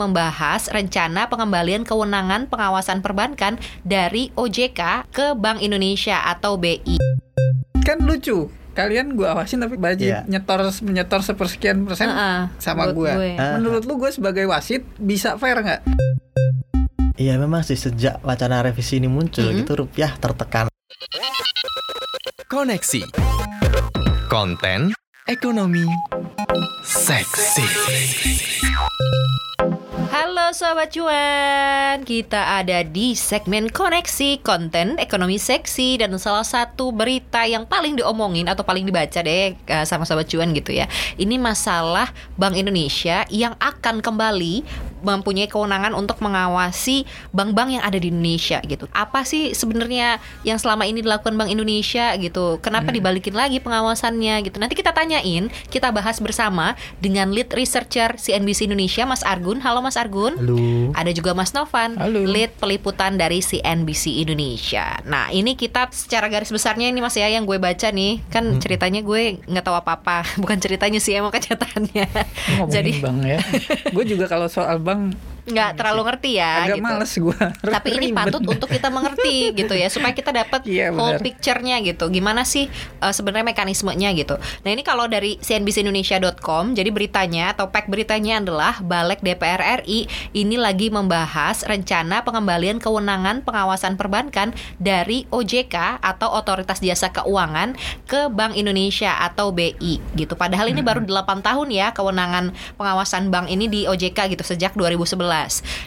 membahas rencana pengembalian kewenangan pengawasan perbankan dari OJK ke Bank Indonesia atau BI. Kan lucu. Kalian gue awasin tapi wajib Iya. nyetor menyetor sepersekian persen Heeh, sama buat gue. gue. Ah. Menurut lu gue sebagai wasit bisa fair nggak? Iya memang sih sejak wacana revisi ini muncul Mm-mm. gitu rupiah tertekan. Koneksi Konten Ekonomi Seksi Halo Sobat Cuan, kita ada di segmen koneksi konten ekonomi seksi dan salah satu berita yang paling diomongin atau paling dibaca deh eh, sama Sobat Cuan gitu ya. Ini masalah Bank Indonesia yang akan kembali mempunyai kewenangan untuk mengawasi bank-bank yang ada di Indonesia gitu. Apa sih sebenarnya yang selama ini dilakukan Bank Indonesia gitu? Kenapa dibalikin lagi pengawasannya gitu? Nanti kita tanyain, kita bahas bersama dengan lead researcher CNBC Indonesia Mas Argun. Halo Mas Argun. Halo. Ada juga Mas Novan, Halo. lead peliputan dari CNBC Indonesia. Nah, ini kita secara garis besarnya ini Mas ya yang gue baca nih, kan ceritanya gue nggak tahu apa-apa, bukan ceritanya sih emang kenyataannya. Jadi bang ya. gue juga kalau soal bank nggak terlalu ngerti ya. agak gitu. males gue. Tapi ini patut untuk kita mengerti gitu ya supaya kita dapat Iya, whole picture-nya gitu. Gimana sih uh, sebenarnya mekanismenya gitu. Nah, ini kalau dari cnbcindonesia.com jadi beritanya atau pack beritanya adalah Balik DPR RI ini lagi membahas rencana pengembalian kewenangan pengawasan perbankan dari OJK atau Otoritas Jasa Keuangan ke Bank Indonesia atau BI gitu. Padahal ini baru 8 tahun ya kewenangan pengawasan bank ini di OJK gitu sejak 2011.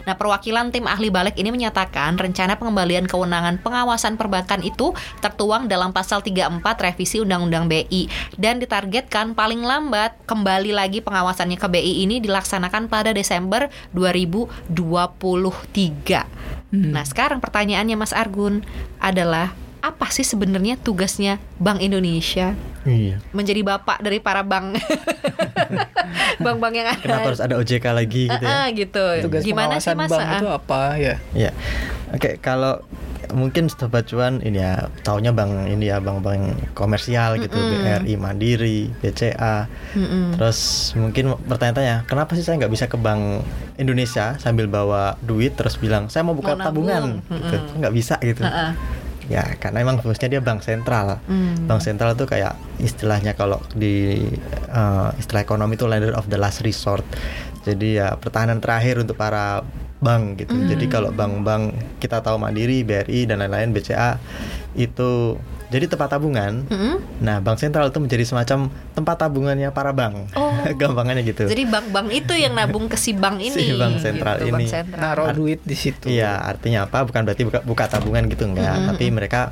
Nah, perwakilan tim ahli balik ini menyatakan rencana pengembalian kewenangan pengawasan perbankan itu tertuang dalam pasal 34 revisi Undang-Undang BI dan ditargetkan paling lambat kembali lagi pengawasannya ke BI ini dilaksanakan pada Desember 2023. Nah, sekarang pertanyaannya Mas Argun adalah apa sih sebenarnya tugasnya Bank Indonesia Iya. menjadi bapak dari para bank bank-bank yang ada? Kenapa harus ada OJK lagi gitu ya? Ah, gitu. Tugas Gimana sih pengawasan Mas? bank itu apa ya? Iya. Oke, kalau mungkin sobat cuan ini ya taunya bank ini ya bank-bank komersial gitu BRI Mandiri BCA Mm-mm. terus mungkin bertanya-tanya kenapa sih saya nggak bisa ke bank Indonesia sambil bawa duit terus bilang saya mau buka Mau tabungan nabung. gitu Mm-mm. nggak bisa gitu Ah, ah. Ya karena emang fungsinya dia bank sentral. Hmm. bank sentral tuh kayak istilahnya kalau di eh, istilah ekonomi itu lender of the last resort. Jadi ya pertahanan terakhir untuk para bank gitu. Jadi kalau bank-bank kita tahu Mandiri BRI dan lain-lain BCA itu jadi tempat tabungan Mm-mm. nah bank sentral itu menjadi semacam tempat tabungannya para bank Oh. gampangannya gitu Jadi bank-bank itu yang nabung ke si bank ini. Si bank sentral gitu, bank ini. sentral. Naruh duit di situ. Iya, artinya apa? Bukan berarti buka, buka tabungan gitu enggak, Mm-mm. tapi mereka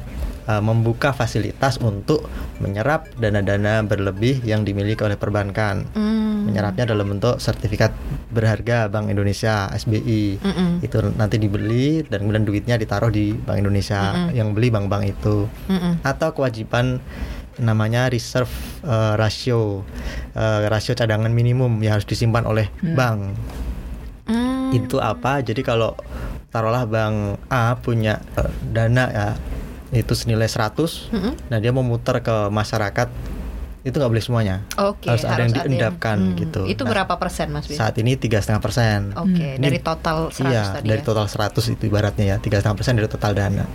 uh, membuka fasilitas untuk menyerap dana-dana berlebih yang dimiliki oleh perbankan. Hmm. Menyerapnya dalam bentuk sertifikat berharga Bank Indonesia (SBI). Mm-mm. Itu nanti dibeli dan kemudian duitnya ditaruh di Bank Indonesia Mm-mm. yang beli bank-bank itu. Mm-mm. Atau kewajiban namanya reserve uh, ratio uh, rasio cadangan minimum yang harus disimpan oleh bank Hmm. itu apa jadi kalau taruhlah bank A punya eh, dana ya itu senilai 100 Mm-mm. nah dia mau muter ke masyarakat itu nggak boleh semuanya Oke, harus ada yang diendapkan gitu. Itu Nah, berapa persen Mas Bin? saat ini tiga setengah persen Oke, Ini- dari total 100 iya tadi dari ya. total 100 itu ibaratnya ya tiga setengah persen dari total dana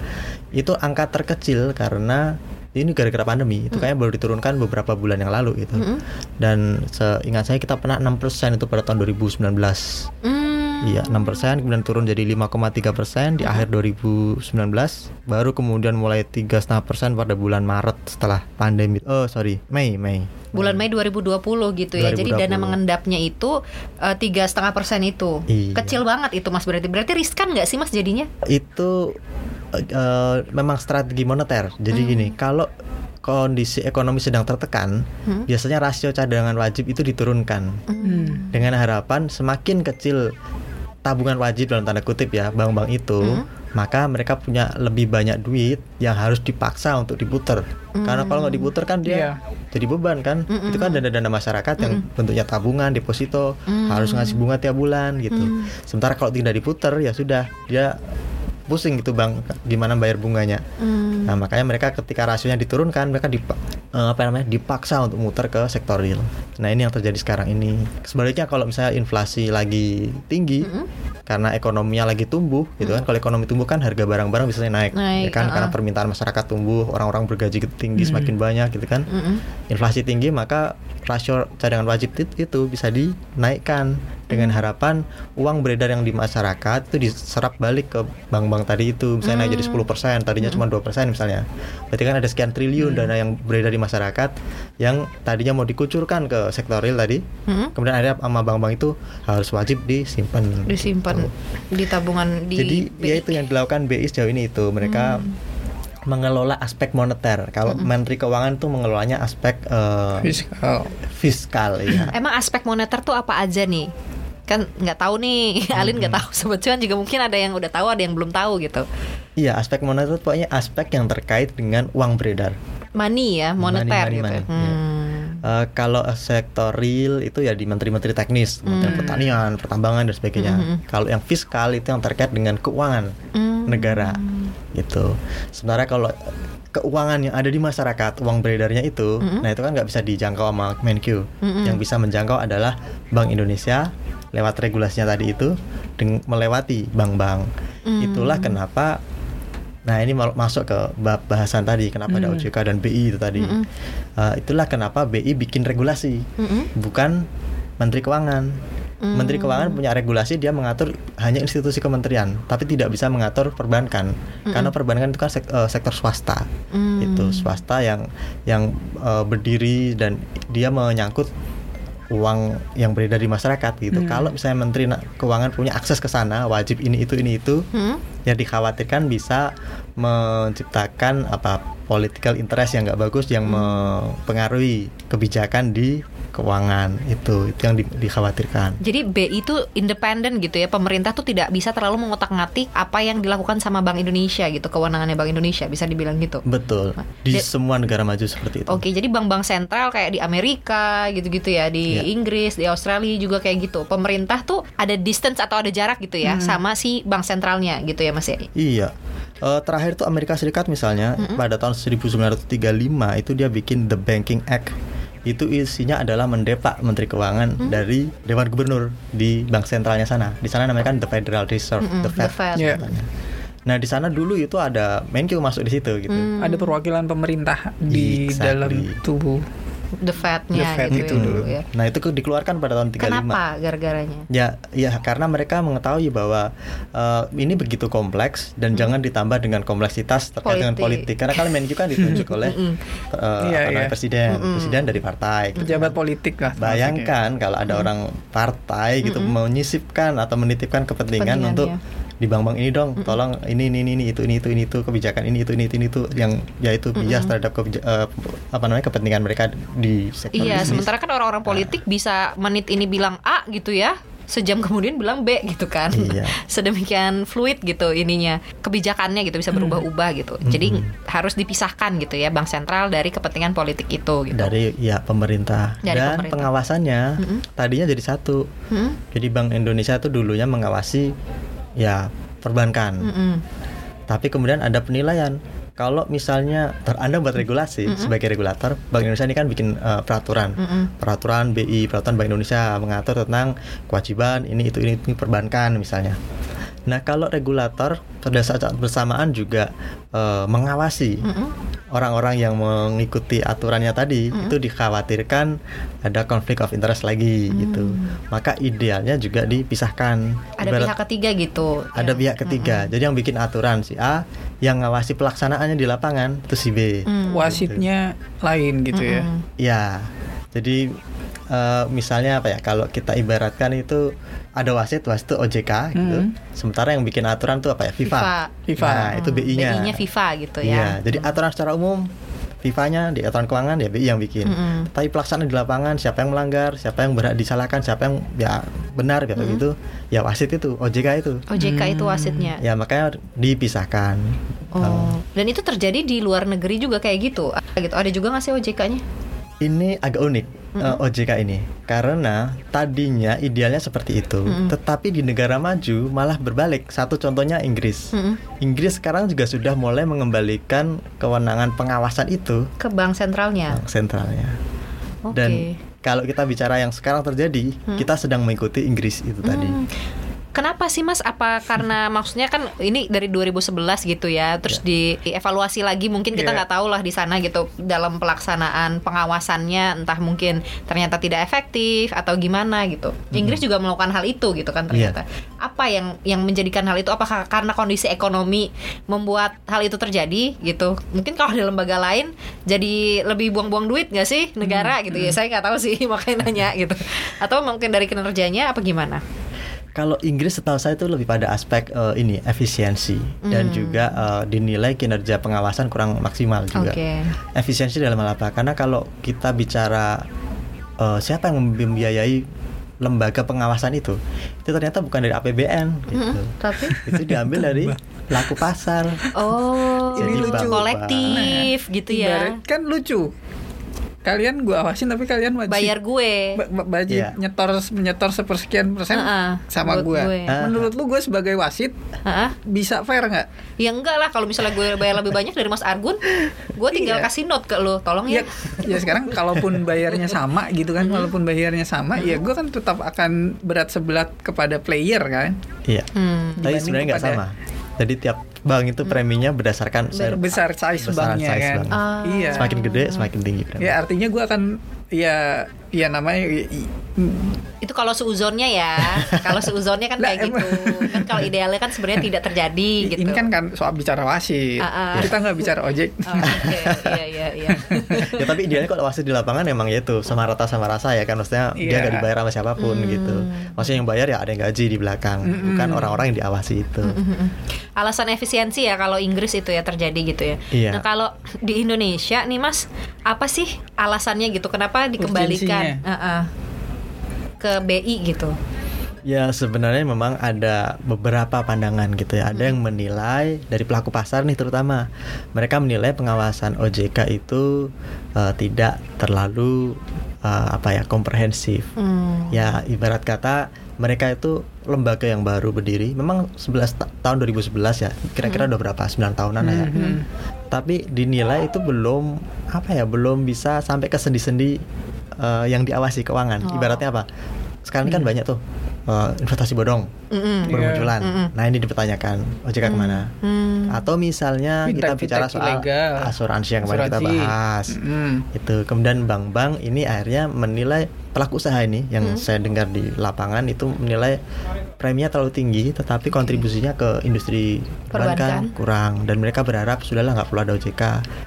itu angka terkecil karena ini gara-gara pandemi itu kayaknya baru diturunkan beberapa bulan yang lalu gitu Mm-mm. dan seingat saya kita pernah 6% itu pada tahun 2019 Hmm. Iya, 6% kemudian turun jadi 5,3 persen di akhir 2019, baru kemudian mulai tiga setengah persen pada bulan Maret setelah pandemi. Oh sorry, Mei Mei. Bulan Mei 2020 gitu ya. Jadi dana 2020. mengendapnya itu eh, tiga setengah persen itu. Iya. Kecil banget itu Mas berarti. Berarti riskan nggak sih Mas jadinya? Itu eh, memang strategi moneter. Jadi gini, kalau kondisi ekonomi sedang tertekan, Hmm. biasanya rasio cadangan wajib itu diturunkan Hmm. dengan harapan semakin kecil tabungan wajib dalam tanda kutip ya bank-bank itu, Hmm. maka mereka punya lebih banyak duit yang harus dipaksa untuk diputer. Karena kalau nggak diputer kan dia Iya. jadi beban kan. Mm-mm. Itu kan dana-dana masyarakat yang bentuknya tabungan, deposito, Mm. harus ngasih bunga tiap bulan gitu. Mm. Sementara kalau tidak diputer ya sudah dia pusing gitu bang gimana bayar bunganya Hmm. nah makanya mereka ketika rasionya diturunkan mereka dip- eh, apa namanya dipaksa untuk muter ke sektor real. Nah ini yang terjadi sekarang ini. Sebaliknya kalau misalnya inflasi lagi tinggi karena ekonominya lagi tumbuh, gitu kan? Kalau ekonomi tumbuh kan harga barang-barang bisa naik, Naik, ya kan? Karena uh-uh. permintaan masyarakat tumbuh, orang-orang bergaji tinggi semakin banyak, gitu kan? Mm-mm. Inflasi tinggi maka rasio cadangan wajib it- itu bisa dinaikkan dengan harapan uang beredar yang di masyarakat itu diserap balik ke bank-bank tadi itu misalnya naik jadi 10% tadinya cuma 2% misalnya. Berarti kan ada sekian triliun dana yang beredar di masyarakat yang tadinya mau dikucurkan ke sektor real tadi. Mm-mm. kemudian akhirnya sama bank-bank itu harus wajib disimpan. Disimpan Gitu. di tabungan di jadi BI. ya itu yang dilakukan BI sejauh ini itu. Mereka mengelola aspek moneter. Kalau Menteri Keuangan tuh mengelolanya aspek eh, Fiskal. fiskal ya Emang aspek moneter tuh apa aja nih? Kan nggak tahu nih, Alin nggak tahu. Sebetulnya juga mungkin ada yang udah tahu, ada yang belum tahu gitu. Iya, aspek moneter itu pokoknya aspek yang terkait dengan uang beredar. Money ya, Money, moneter money, gitu. money, ya. iya. Hmm. Eh, kalau sektor real itu ya di menteri-menteri teknis, Kementerian Pertanian, Pertambangan dan sebagainya. Kalau yang fiskal itu yang terkait dengan keuangan Hmm. negara, gitu. Sementara kalau keuangan yang ada di masyarakat, uang beredarnya itu, nah itu kan nggak bisa dijangkau sama Menq. Yang bisa menjangkau adalah Bank Indonesia lewat regulasinya tadi itu, melewati bank-bank. Itulah kenapa Nah ini masuk ke bab bahasan tadi kenapa ada OJK dan BI itu tadi. Eh, itulah kenapa BI bikin regulasi, Mm-mm. bukan Menteri Keuangan. Menteri Keuangan punya regulasi dia mengatur hanya institusi kementerian, tapi tidak bisa mengatur perbankan karena perbankan itu kan sek- eh, sektor swasta. Mm. Itu swasta yang yang eh, berdiri dan dia menyangkut uang yang beredar di masyarakat gitu. Kalau misalnya Menteri Keuangan punya akses ke sana, wajib ini itu ini itu, Hmm? ya dikhawatirkan bisa menciptakan apa political interest yang nggak bagus yang mempengaruhi kebijakan di keuangan itu itu yang di- dikhawatirkan Jadi BI itu independen gitu ya. Pemerintah tuh tidak bisa terlalu mengotak-ngatik apa yang dilakukan sama Bank Indonesia gitu, kewenangannya Bank Indonesia bisa dibilang gitu. betul di Di- semua negara maju seperti itu Oke, jadi bank-bank sentral kayak di Amerika gitu-gitu ya, di Iya. Inggris, di Australia juga kayak gitu. Pemerintah tuh ada distance atau ada jarak gitu ya sama si bank sentralnya gitu ya Mas ya. Iya. Eh, terakhir tuh Amerika Serikat misalnya pada tahun 1935 itu dia bikin The Banking Act. Itu isinya adalah mendepak Menteri Keuangan dari Dewan Gubernur di bank sentralnya sana. Di sana namanya kan The Federal Reserve, Mm-mm, The Fed. The Fed. Sebutannya. Nah, di sana dulu itu ada Menkyu masuk di situ gitu. Ada perwakilan pemerintah di Exactly. dalam tubuh. The Fed-nya The Fed gitu itu ya dulu. ya. Nah, itu ke- dikeluarkan pada tahun 35. Kenapa gara-garanya? Ya, ya karena mereka mengetahui bahwa eh, ini begitu kompleks dan jangan ditambah dengan kompleksitas terkait dengan Politik. politik. Karena kalau Menju kan ditunjuk oleh eh, Iya, apa namanya, iya. presiden, presiden dari partai. gitu Pejabat politik lah. ya. Bayangkan kalau ada orang partai gitu menyisipkan atau menitipkan kepentingan untuk Kepentingannya. Di bank-bank ini dong, tolong ini ini ini itu ini itu ini itu kebijakan ini itu ini itu ini itu yang yaitu bias terhadap kebija- eh, apa namanya kepentingan mereka di sektor Iya, bisnis. sementara kan orang-orang politik bisa menit ini bilang A gitu ya. Sejam kemudian bilang B gitu kan. Iya. Sedemikian fluid gitu ininya. Kebijakannya gitu bisa berubah-ubah gitu. Jadi harus dipisahkan gitu ya bank sentral dari kepentingan politik itu gitu. dari ya pemerintah Dari dan pemerintah. pengawasannya tadinya jadi satu Hmm? jadi Bank Indonesia tuh dulunya mengawasi ya perbankan. Mm-mm. tapi kemudian ada penilaian. Kalau misalnya ter- Anda buat regulasi sebagai regulator Bank Indonesia ini kan bikin eh, peraturan. Mm-mm. peraturan BI peraturan Bank Indonesia mengatur tentang kewajiban ini itu ini, ini perbankan misalnya nah kalau regulator pada saat bersamaan juga eh, mengawasi Mm-mm. orang-orang yang mengikuti aturannya tadi itu dikhawatirkan ada konflik of interest lagi gitu. Maka idealnya juga dipisahkan. Ada Ibarat- pihak ketiga gitu. ada ya. pihak ketiga. Jadi yang bikin aturan si A, yang ngawasi pelaksanaannya di lapangan itu si B. Hmm. Wasitnya lain gitu ya. Mm-mm. Ya. Jadi eh, misalnya apa ya? Kalau kita ibaratkan itu ada wasit, wasit itu OJK gitu. Hmm. Sementara yang bikin aturan tuh apa ya? FIFA. FIFA. FIFA. Nah, itu Hmm, BI-nya. BI-nya FIFA gitu Iya, ya. jadi aturan secara umum FIFA-nya di aturan keuangan ya BI yang bikin. Mm-mm. Tapi pelaksanaan di lapangan siapa yang melanggar, siapa yang berhak disalahkan, siapa yang ya benar gitu gitu. Ya wasit itu, OJK itu. OJK itu wasitnya. Ya makanya dipisahkan. Oh. Dan itu terjadi di luar negeri juga kayak gitu. Gitu. Ada juga nggak sih OJK-nya? Ini agak unik. Eh, OJK ini karena tadinya idealnya seperti itu, tetapi di negara maju malah berbalik. Satu contohnya Inggris. Mm-mm. Inggris sekarang juga sudah mulai mengembalikan kewenangan pengawasan itu Ke bank sentralnya. bank sentralnya. Oke. Dan kalau kita bicara yang sekarang terjadi, kita sedang mengikuti Inggris itu tadi. Hmm. Kenapa sih Mas? Apa karena maksudnya kan ini dari 2011 gitu ya, terus dievaluasi lagi mungkin kita Iya. nggak tahu lah di sana gitu dalam pelaksanaan pengawasannya entah mungkin ternyata tidak efektif atau gimana gitu. Inggris juga melakukan hal itu gitu kan ternyata. Apa yang yang menjadikan hal itu apakah karena kondisi ekonomi membuat hal itu terjadi gitu? Mungkin kalau di lembaga lain jadi lebih buang-buang duit nggak sih negara gitu ya? Saya nggak tahu sih makanya nanya gitu. Atau mungkin dari kinerjanya apa gimana? Kalau Inggris setahu saya itu lebih pada aspek eh, ini efisiensi dan Hmm. juga eh, dinilai kinerja pengawasan kurang maksimal juga. Oke. Efisiensi dalam hal apa? Karena kalau kita bicara eh, siapa yang membiayai lembaga pengawasan itu, itu ternyata bukan dari APBN gitu. Mm-mm, tapi itu diambil dari pelaku pasar. oh Jadi lucu. kolektif gitu ya. Ibarat kan lucu. Kalian gua awasin tapi kalian wajib Bayar gue. ba- ba- wajib Iya. nyetor menyetor sepersekian persen Heeh, sama buat gua. gue. Ah. Menurut lu gue sebagai wasit Heeh. bisa fair nggak? Ya enggak lah kalau misalnya gue bayar lebih banyak dari Mas Argun, gue tinggal Iya. kasih note ke lu, tolong ya. Ya, ya sekarang kalaupun bayarnya sama gitu kan, walaupun bayarnya sama, ya gue kan tetap akan berat sebelah kepada player kan. Iya. Hmm. Tapi sebenarnya nggak kepada- sama. Jadi tiap bank itu preminya berdasarkan Besar size besaran banknya size kan. bank. Ah. Iya. Semakin gede semakin tinggi premi. Ya artinya gue akan ya ya namanya i- i- Itu kalau seuzonnya ya. kalau seuzonnya kan kayak gitu. Kan kalau idealnya kan sebenarnya tidak terjadi gitu. ini kan kan soal bicara wasit. Ah, ah. Kita nggak bicara ojek. Oh, Oke, iya iya iya. ya tapi idealnya kalau wasit di lapangan emang ya itu sama rata sama rasa ya kan maksudnya dia Iya. nggak dibayar sama siapa pun Hmm. gitu maksudnya yang bayar ya ada yang gaji di belakang bukan orang-orang yang diawasi itu Mm-mm. Alasan efisiensi ya kalau Inggris itu ya terjadi gitu ya. Iya. Nah kalau di Indonesia nih Mas, apa sih alasannya gitu? Kenapa dikembalikan Urgensinya. uh-uh, ke BI gitu? ya sebenarnya memang ada beberapa pandangan gitu ya. Ada yang menilai dari pelaku pasar nih terutama. Mereka menilai pengawasan OJK itu eh, tidak terlalu eh, apa ya komprehensif. Hmm. ya ibarat kata mereka itu lembaga yang baru berdiri. Memang 11 ta- tahun 2011 ya. Kira-kira udah berapa? 9 tahunan lah ya. Mhm. tapi dinilai itu belum apa ya belum bisa sampai ke sendi-sendi eh, yang diawasi keuangan. Oh. ibaratnya apa? Sekarang kan banyak tuh eh, investasi bodong Mm-mm. bermunculan Mm-mm. nah ini dipertanyakan OJK ke mana Hmm. atau misalnya kita Fintech- bicara fintech soal ilegal. asuransi yang kemarin kita Asuransi. bahas Mm. itu kemudian bank-bank ini akhirnya menilai pelaku usaha ini yang Hmm. saya dengar di lapangan itu menilai preminya terlalu tinggi tetapi kontribusinya ke industri Perbankan. kurang dan mereka berharap sudahlah nggak perlu ada OJK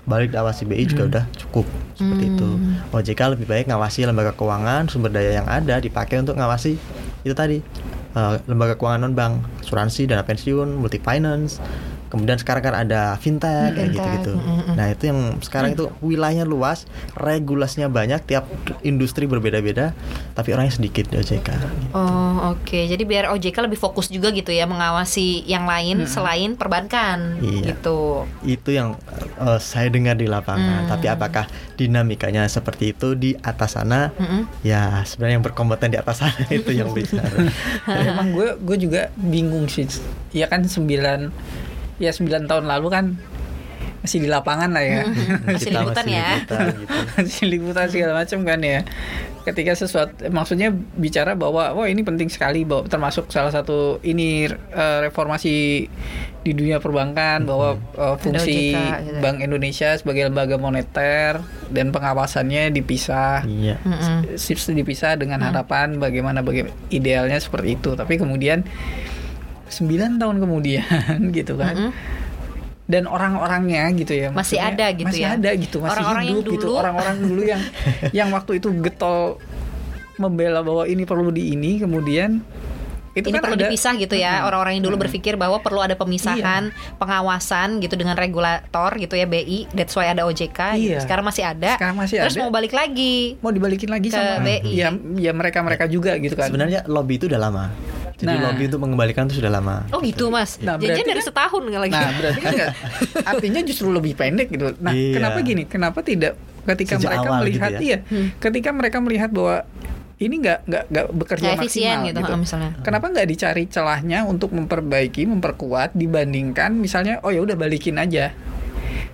balik diawasi BI juga udah cukup seperti itu Hmm. OJK lebih baik ngawasi lembaga keuangan sumber daya yang ada dipakai untuk ngawasi itu tadi eh, lembaga keuangan non bank asuransi dana pensiun multi finance kemudian sekarang kan ada fintech kayak Fintech, gitu-gitu mm-mm. nah itu yang sekarang itu wilayahnya luas regulasinya banyak tiap industri berbeda-beda tapi orangnya sedikit di OJK Oh oke, jadi biar OJK lebih fokus juga gitu ya mengawasi yang lain selain perbankan Iya. gitu. itu yang eh, saya dengar di lapangan Hmm. tapi apakah dinamikanya seperti itu di atas sana Mm-mm. ya sebenarnya yang berkompeten di atas sana itu yang bicara emang gue gue juga bingung sih. Ya kan 9 ya 9 tahun lalu kan masih di lapangan lah ya. Masih Kita liputan masih ya. liputan gitu. masih liputan segala macam kan ya. Ketika sesuatu maksudnya bicara bahwa wah ini penting sekali bahwa termasuk salah satu ini eh, reformasi di dunia perbankan bahwa eh, fungsi gitu. Bank Indonesia sebagai lembaga moneter dan pengawasannya dipisah. iya dipisah dengan harapan bagaimana bagaimana idealnya seperti itu tapi kemudian 9 tahun kemudian gitu kan Mm-mm. dan orang-orangnya gitu ya Masih ada gitu masih ya. ada gitu masih Orang-orang hidup gitu dulu. orang-orang dulu yang yang waktu itu getol membela bahwa ini perlu di ini kemudian itu Ini kan perlu ada- dipisah gitu ya. Orang-orang yang dulu Mm-mm. berpikir bahwa perlu ada pemisahan, pengawasan gitu dengan regulator gitu ya BI. That's why ada OJK. gitu. Iya. Sekarang masih ada. Sekarang masih Terus ada. mau balik lagi. mau dibalikin lagi Ke sama BI. ya ya mereka mereka juga gitu kan sebenarnya lobby itu udah lama jadi Nah. lobby untuk mengembalikan itu sudah lama Oh gitu mas. Nah, berarti dari kan- setahun nggak lagi. Nah, berarti kan artinya justru lebih pendek gitu. Nah, Iya. kenapa gini? Kenapa tidak ketika Sejak mereka awal gitu melihat ya? iya, ketika mereka melihat bahwa ini nggak nggak nggak bekerja efisien maksimal gitu, misalnya. Kenapa nggak dicari celahnya untuk memperbaiki, memperkuat dibandingkan misalnya oh ya udah balikin aja.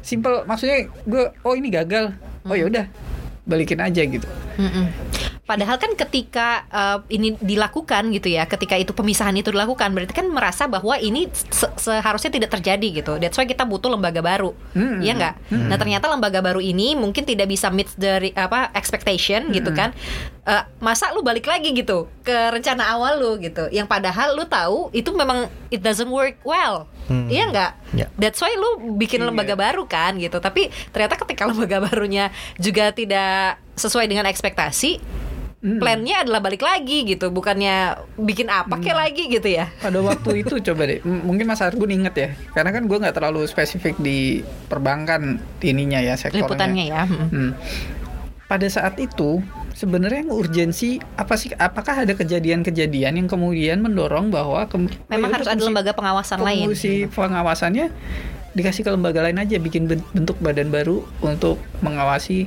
Simple maksudnya gue oh ini gagal. Oh ya udah balikin aja gitu. Mm-mm. Padahal kan ketika uh, ini dilakukan gitu ya, ketika itu pemisahan itu dilakukan, berarti kan merasa bahwa ini se- seharusnya tidak terjadi gitu. That's why kita butuh lembaga baru, Hmm. Iya nggak? Nah ternyata lembaga baru ini mungkin tidak bisa meet dari apa expectation gitu kan? Eh, masa lu balik lagi gitu ke rencana awal lu gitu, yang padahal lu tahu itu memang it doesn't work well, Hmm. iya nggak? Ya. That's why lu bikin Iya. lembaga baru kan gitu. Tapi ternyata ketika lembaga barunya juga tidak sesuai dengan ekspektasi, Hmm. plannya adalah balik lagi gitu, bukannya bikin apa kayak lagi gitu ya? Pada waktu itu coba deh, m- mungkin Mas Argun inget ya, karena kan gue nggak terlalu spesifik di perbankan ininya ya sektornya. Liputannya ya. Hmm. Hmm. Pada saat itu sebenarnya yang urgensi apa sih? Apakah ada kejadian-kejadian yang kemudian mendorong bahwa ke, Memang harus ada lembaga pengawasan lain. Fungsi pengawasannya dikasih ke lembaga lain aja, bikin ben- bentuk badan baru untuk mengawasi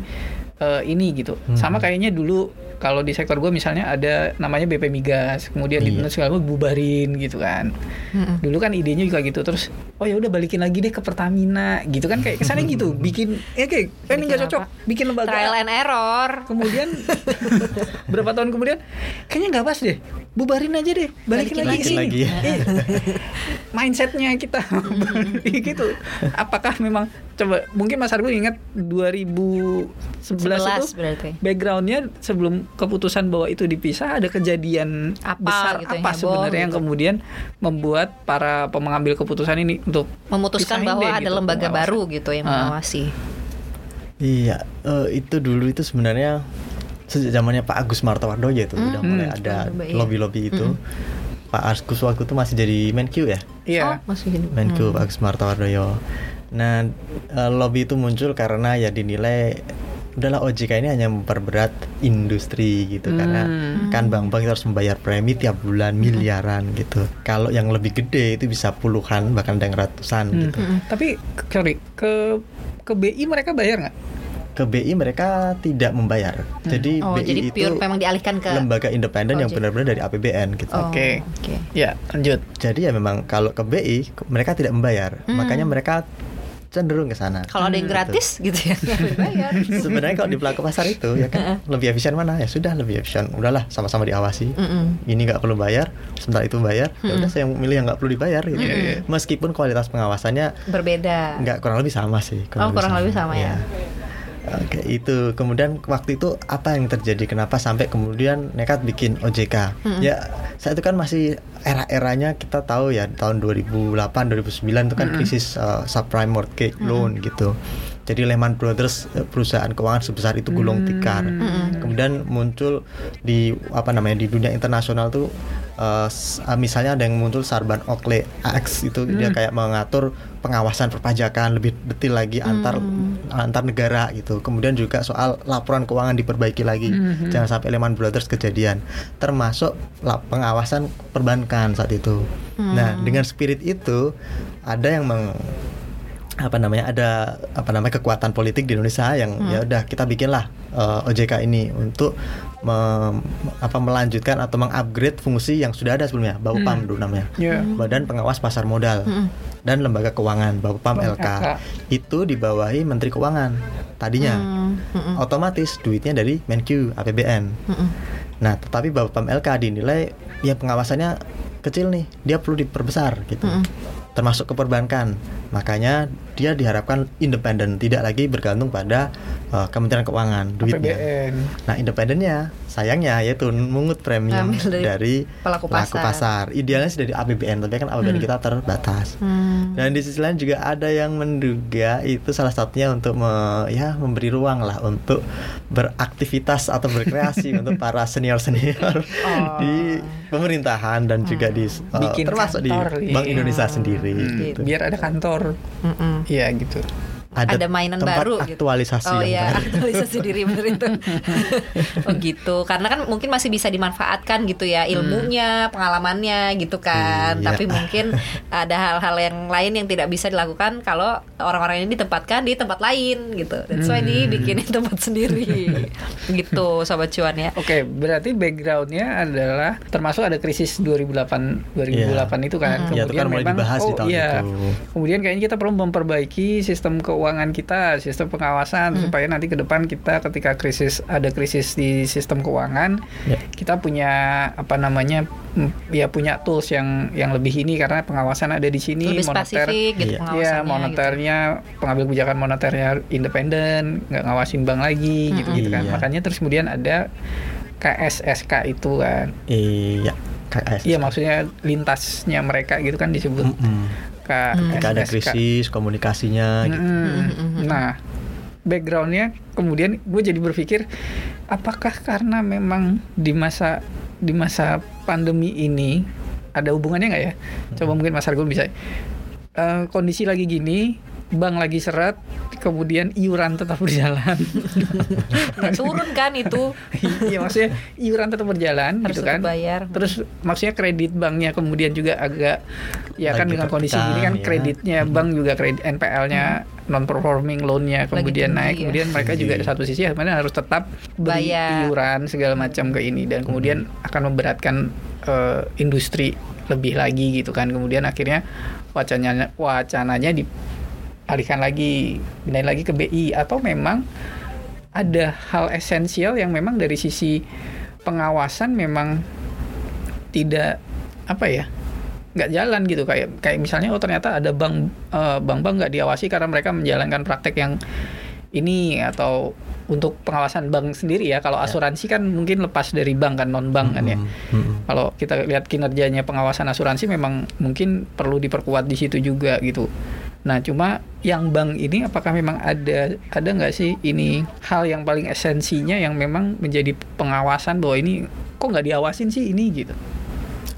eh, ini gitu. Sama kayaknya dulu kalau di sektor gue misalnya ada namanya BP Migas, kemudian di Iya. segala macam bubarin gitu kan. Mm-mm. Dulu kan idenya juga gitu terus oh ya udah balikin lagi deh ke Pertamina gitu kan kayak kesannya gitu bikin ya kayak eh, ini nggak Bikin cocok apa? bikin lembaga Trial and error. kemudian berapa tahun kemudian kayaknya nggak pas deh bubarin aja deh balikin, Balikin lagi, lagi. Lagi ya. Eh, mindsetnya kita gitu apakah memang coba mungkin Mas Argun ingat 2011 itu 11 berarti. backgroundnya sebelum keputusan bahwa itu dipisah ada kejadian Apa besar gitu yang apa heboh sebenarnya yang gitu. kemudian membuat para pengambil keputusan ini untuk Memutuskan bahwa deh ada gitu, lembaga pengawasan. baru gitu yang Ah. mengawasi. Iya, eh, itu dulu itu sebenarnya sejak zamannya Pak Agus Martowardoyo itu udah Hmm. mulai ada Coba, iya. lobby-lobby itu. Pak Agus waktu itu masih jadi Menq ya, iya Oh, masih gini. Menq Pak Agus Martowardoyo. Nah, eh, lobby itu muncul karena ya dinilai udahlah OJK ini hanya memperberat industri gitu karena Hmm. kan bank-bank itu harus membayar premi tiap bulan miliaran gitu. Kalau yang lebih gede itu bisa puluhan bahkan ada yang ratusan Hmm. gitu. tapi sorry ke ke BI mereka bayar nggak Ke BI mereka tidak membayar. Jadi Oh, BI jadi itu pure memang dialihkan ke lembaga independen yang OJK. benar-benar dari APBN gitu. Oh, Oke. Oke. ya lanjut Jadi ya memang kalau ke BI mereka tidak membayar, Hmm. makanya mereka cenderung ke sana. Kalau ada yang gratis gitu ya, boleh bayar. Sebenarnya kalau di pelaku pasar itu ya kan lebih efisien mana? Ya sudah lebih efisien. Udahlah sama-sama diawasi. Mm-mm. Ini nggak perlu bayar, sementara itu bayar. Ya udah saya milih yang nggak perlu dibayar gitu. Iya. Meskipun kualitas pengawasannya Berbeda. nggak kurang lebih sama sih. Oh, kurang lebih sama ya. Iya. Oke, itu kemudian waktu itu apa yang terjadi? Kenapa sampai kemudian nekat bikin OJK? Ya, saat itu kan masih era-eranya kita tahu ya tahun 2008 2009 itu kan krisis uh, subprime mortgage loan gitu. Jadi Lehman Brothers eh, perusahaan keuangan sebesar itu gulung tikar. Kemudian muncul di apa namanya di dunia internasional tuh eh, misalnya ada yang muncul Sarban Oakley Act itu dia kayak mengatur pengawasan perpajakan lebih detail lagi antar antar negara gitu. Kemudian juga soal laporan keuangan diperbaiki lagi. Jangan sampai Lehman Brothers kejadian. Termasuk pengawasan perbankan saat itu. Nah, dengan spirit itu ada yang meng apa namanya ada apa namanya kekuatan politik di Indonesia yang ya udah kita bikinlah eh, OJK ini untuk mem- apa melanjutkan atau mengupgrade fungsi yang sudah ada sebelumnya Bapepam dulu namanya. Ya. Badan Pengawas Pasar Modal dan Lembaga Keuangan Bang LK LK. itu dibawahi Menteri Keuangan tadinya. Hmm, mm-mm. otomatis duitnya dari Menq APBN Mm-mm. Nah, tetapi Bapepam LK dinilai ya pengawasannya kecil nih, dia perlu diperbesar gitu. Termasuk ke perbankan. Makanya dia diharapkan independen, tidak lagi bergantung pada uh, Kementerian Keuangan duitnya. APBN Nah, independennya sayangnya yaitu mengut premium Ambil dari dari, pelaku pasar. Idealnya sih dari APBN, tapi kan APBN kita terbatas. Hmm. Dan di sisi lain juga ada yang menduga itu salah satunya untuk me- ya memberi ruang lah untuk beraktivitas atau berkreasi untuk para senior senior di pemerintahan dan juga di uh, Bikin termasuk kantor, di Bank iya. Indonesia sendiri. Hmm, gitu. biar ada kantor Mm-mm. Iya gitu ada mainan tempat baru gitu. aktualisasi Oh yang iya, baru. aktualisasi diri bener itu. oh gitu. Karena kan mungkin masih bisa dimanfaatkan gitu ya ilmunya, pengalamannya gitu kan. Iya. Tapi mungkin ada hal-hal yang lain yang tidak bisa dilakukan kalau orang-orang ini ditempatkan di tempat lain gitu. That's why dibikinin tempat sendiri. gitu sobat cuan ya. Oke, berarti backgroundnya adalah termasuk ada krisis 2008 2008 itu kan. Ya, itu kan mulai dibahas di tahun iya. itu. Kemudian kayaknya kita perlu memperbaiki sistem keuangan kita, sistem pengawasan Hmm. supaya nanti ke depan kita ketika krisis ada krisis di sistem keuangan, Ya. kita punya apa namanya mm, ya punya tools yang yang lebih ini karena pengawasan ada di sini Lebih moneter spesifik gitu Iya. pengawasannya. Ya, gitu. moneternya pengambil kebijakan moneternya independen, nggak ngawasin bank lagi gitu-gitu kan. Iya. Makanya terus kemudian ada KSSK itu kan. Iya, KS. Iya, maksudnya lintasnya mereka gitu kan disebut Mm-mm. Ketika ada krisis komunikasinya gitu. Mm-mm. Nah, backgroundnya kemudian gue jadi berpikir apakah karena memang di masa di masa pandemi ini ada hubungannya nggak ya? Coba mungkin Mas Argun bisa. Eh, kondisi lagi gini, bank lagi seret, kemudian iuran tetap berjalan. Nggak turun kan itu Iya maksudnya iuran tetap berjalan harus gitu kan. bayar. Terus maksudnya kredit banknya kemudian juga agak ya kan Lagi dengan kondisi ini kan ya. kreditnya bank juga kredit NPL-nya non performing loan-nya kemudian tinggi, naik ya. kemudian mereka juga Tinggi. di satu sisi sebenarnya harus tetap beri Bayar. iuran segala macam ke ini dan kemudian akan memberatkan eh, industri lebih lagi gitu kan kemudian akhirnya wacananya wacananya dialihkan lagi pindahin lagi ke BI atau memang ada hal esensial yang memang dari sisi pengawasan memang tidak apa ya nggak jalan gitu. Kayak kayak misalnya oh ternyata ada bank eh, bank-bank nggak diawasi karena mereka menjalankan praktek yang ini atau untuk pengawasan bank sendiri ya. Kalau asuransi kan mungkin lepas dari bank kan non bank kan ya. Mm-mm. kalau kita lihat kinerjanya pengawasan asuransi memang mungkin perlu diperkuat di situ juga gitu. Nah, cuma yang bank ini apakah memang ada ada nggak sih ini hal yang paling esensinya yang memang menjadi pengawasan bahwa ini kok nggak diawasin sih ini gitu.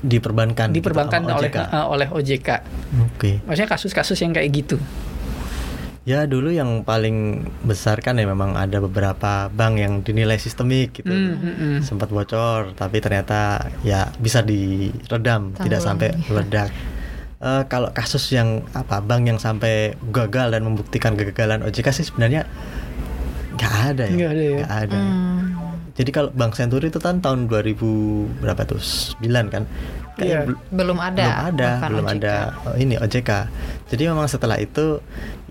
Diperbankan. gitu Diperbankan sama oleh OJK. eh, oleh OJK. Oke. Maksudnya kasus-kasus yang kayak gitu. Ya dulu yang paling besar kan ya memang ada beberapa bank yang dinilai sistemik gitu. Hmm, hmm. Sempat bocor tapi ternyata ya bisa diredam, tidak sampai meledak. Eh, kalau kasus yang apa bank yang sampai gagal dan membuktikan kegagalan OJK sih sebenarnya nggak ada ya. Nggak ada ya. Nggak ada. Hmm. Jadi kalau Bank Senturi itu kan tahun 2000 berapa tuh? 9 kan? Iya. bel- belum ada belum ada belum OJK. ada oh, ini OJK jadi memang setelah itu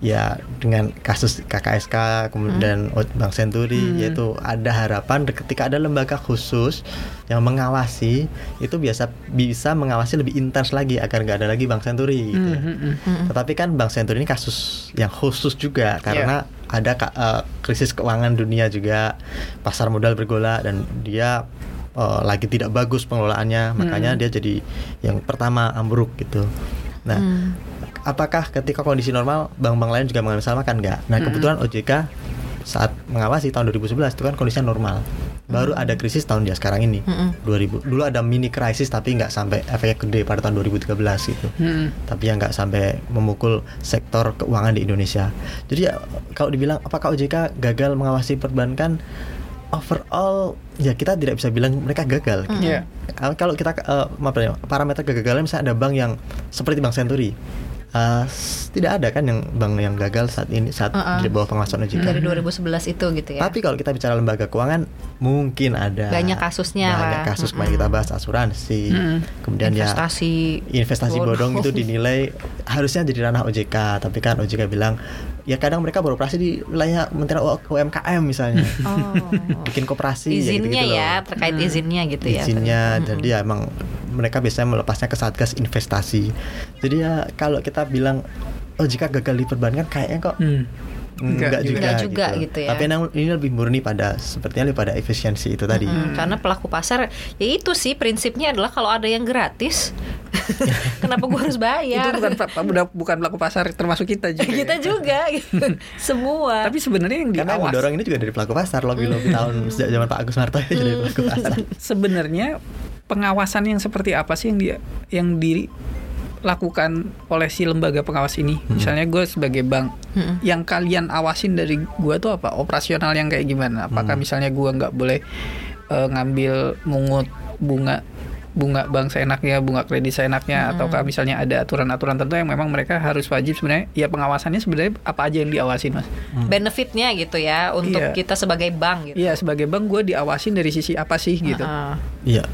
ya dengan kasus KKSK kemudian O- Bank Senturi Hmm. yaitu ada harapan ketika ada lembaga khusus yang mengawasi itu biasa bisa mengawasi lebih intens lagi agar nggak ada lagi Bank Senturi gitu Hmm, ya. hmm, hmm. Mm-mm. Tetapi kan Bank Senturi ini kasus yang khusus juga karena ada ka- eh, krisis keuangan dunia juga, pasar modal bergolak dan dia eh, lagi tidak bagus pengelolaannya, makanya dia jadi yang pertama ambruk gitu. Nah, Hmm. Apakah ketika kondisi normal bank-bank lain juga mengalami sama kan enggak? Nah, kebetulan OJK saat mengawasi tahun 2011 itu kan kondisinya normal. Baru ada krisis tahun dia sekarang ini. Mm-mm. 2000. Dulu ada mini krisis tapi nggak sampai efeknya gede pada tahun 2013 gitu Hmm. tapi yang nggak sampai memukul sektor keuangan di Indonesia. Jadi ya, kalau dibilang apakah OJK gagal mengawasi perbankan, overall ya kita tidak bisa bilang mereka gagal. gitu. Iya. Uh, Kalau kita uh, maaf ya, parameter kegagalan misalnya ada bank yang seperti Bank Senturi. Uh, tidak ada kan yang bank yang gagal saat ini saat Uh-uh. di bawah pengawasan OJK. dari 2011 itu gitu ya. Tapi kalau kita bicara lembaga keuangan mungkin ada Banyak kasusnya banyak kasus kemarin kita bahas asuransi, Mm-mm. kemudian ya investasi investasi bodong bodong. itu dinilai harusnya jadi ranah OJK tapi kan OJK bilang ya kadang mereka beroperasi di wilayah Kementerian U- UMKM misalnya Oh. bikin koperasi izinnya gitu-gitu ya loh. terkait Hmm. izinnya gitu ya. izinnya jadi ya emang mereka biasanya melepasnya ke satgas investasi jadi ya kalau kita bilang OJK gagal di perbankan kayaknya kok Hmm. Enggak, Enggak juga, Enggak juga gitu ya. tapi emang ini lebih murni pada sepertinya lebih pada efisiensi itu tadi Mm, karena pelaku pasar ya itu sih prinsipnya adalah kalau ada yang gratis kenapa gua harus Itu bayar bukan bukan bukan pelaku pasar termasuk kita juga. kita ya. juga gitu. semua Tapi sebenarnya yang karena yang diawas mendorong ini juga dari pelaku pasar lobby-lobby tahun sejak zaman Pak Agus Marto ya dari pelaku pasar sebenarnya pengawasan yang seperti apa sih yang dia yang dilakukan oleh si lembaga pengawas ini? Misalnya gue sebagai bank, Mm-mm. yang kalian awasin dari gue tuh apa? Operasional yang kayak gimana? Apakah Hmm. misalnya gue nggak boleh eh, ngambil mungut bunga bunga bank seenaknya, bunga kredit seenaknya, ataukah misalnya ada aturan-aturan tertentu yang memang mereka harus wajib sebenarnya. Ya pengawasannya sebenarnya apa aja yang diawasin mas? Benefitnya gitu ya untuk Iya. kita sebagai bank gitu. Iya sebagai bank gue diawasin dari sisi apa sih gitu? Heeh. Iya. Uh,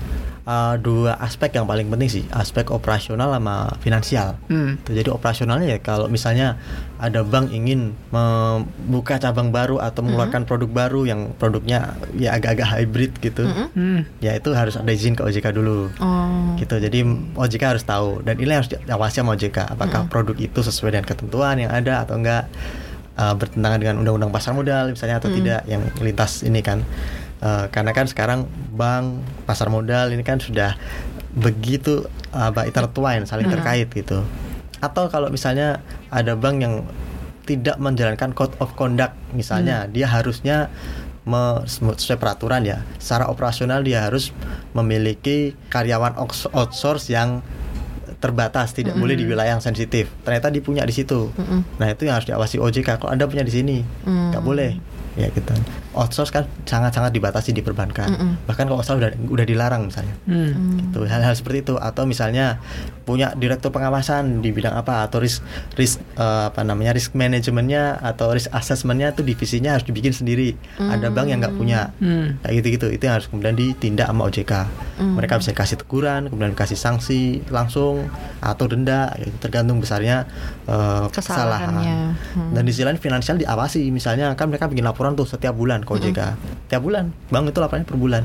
dua aspek yang paling penting sih, aspek operasional sama finansial. Hmm. Jadi operasionalnya ya kalau misalnya ada bank ingin membuka cabang baru atau mengeluarkan produk baru yang produknya ya agak-agak hybrid gitu, Hmm. ya itu harus ada izin ke OJK dulu. Oh. gitu jadi OJK harus tahu dan ini harus diawasi sama OJK apakah produk itu sesuai dengan ketentuan yang ada atau enggak uh, bertentangan dengan undang-undang pasar modal misalnya atau tidak yang lintas ini kan Uh, karena kan sekarang bank pasar modal ini kan sudah begitu apa intertwine saling terkait gitu. Atau kalau misalnya ada bank yang tidak menjalankan code of conduct misalnya dia harusnya sesuai peraturan ya secara operasional dia harus memiliki karyawan outs- outsource yang terbatas tidak boleh di wilayah yang sensitif. Ternyata dia punya di situ. Nah itu yang harus diawasi OJK kalau anda punya di sini nggak boleh. Ya gitu outsource kan sangat-sangat dibatasi di perbankan bahkan kalau outsource udah udah dilarang misalnya. Hmm. gitu hal-hal seperti itu. Atau misalnya punya direktur pengawasan di bidang apa atau risk risk eh, apa namanya risk manajemennya atau risk assessmentnya tuh divisinya harus dibikin sendiri. Ada bank yang nggak punya. Hmm. kayak gitu gitu itu yang harus kemudian ditindak sama OJK mereka bisa kasih teguran kemudian kasih sanksi langsung atau denda gitu, tergantung besarnya Kesalahannya. kesalahan. Dan di sisi lain finansial diawasi. Misalnya kan mereka bikin laporan tuh setiap bulan ke OJK tiap bulan. Bank itu laporannya per bulan.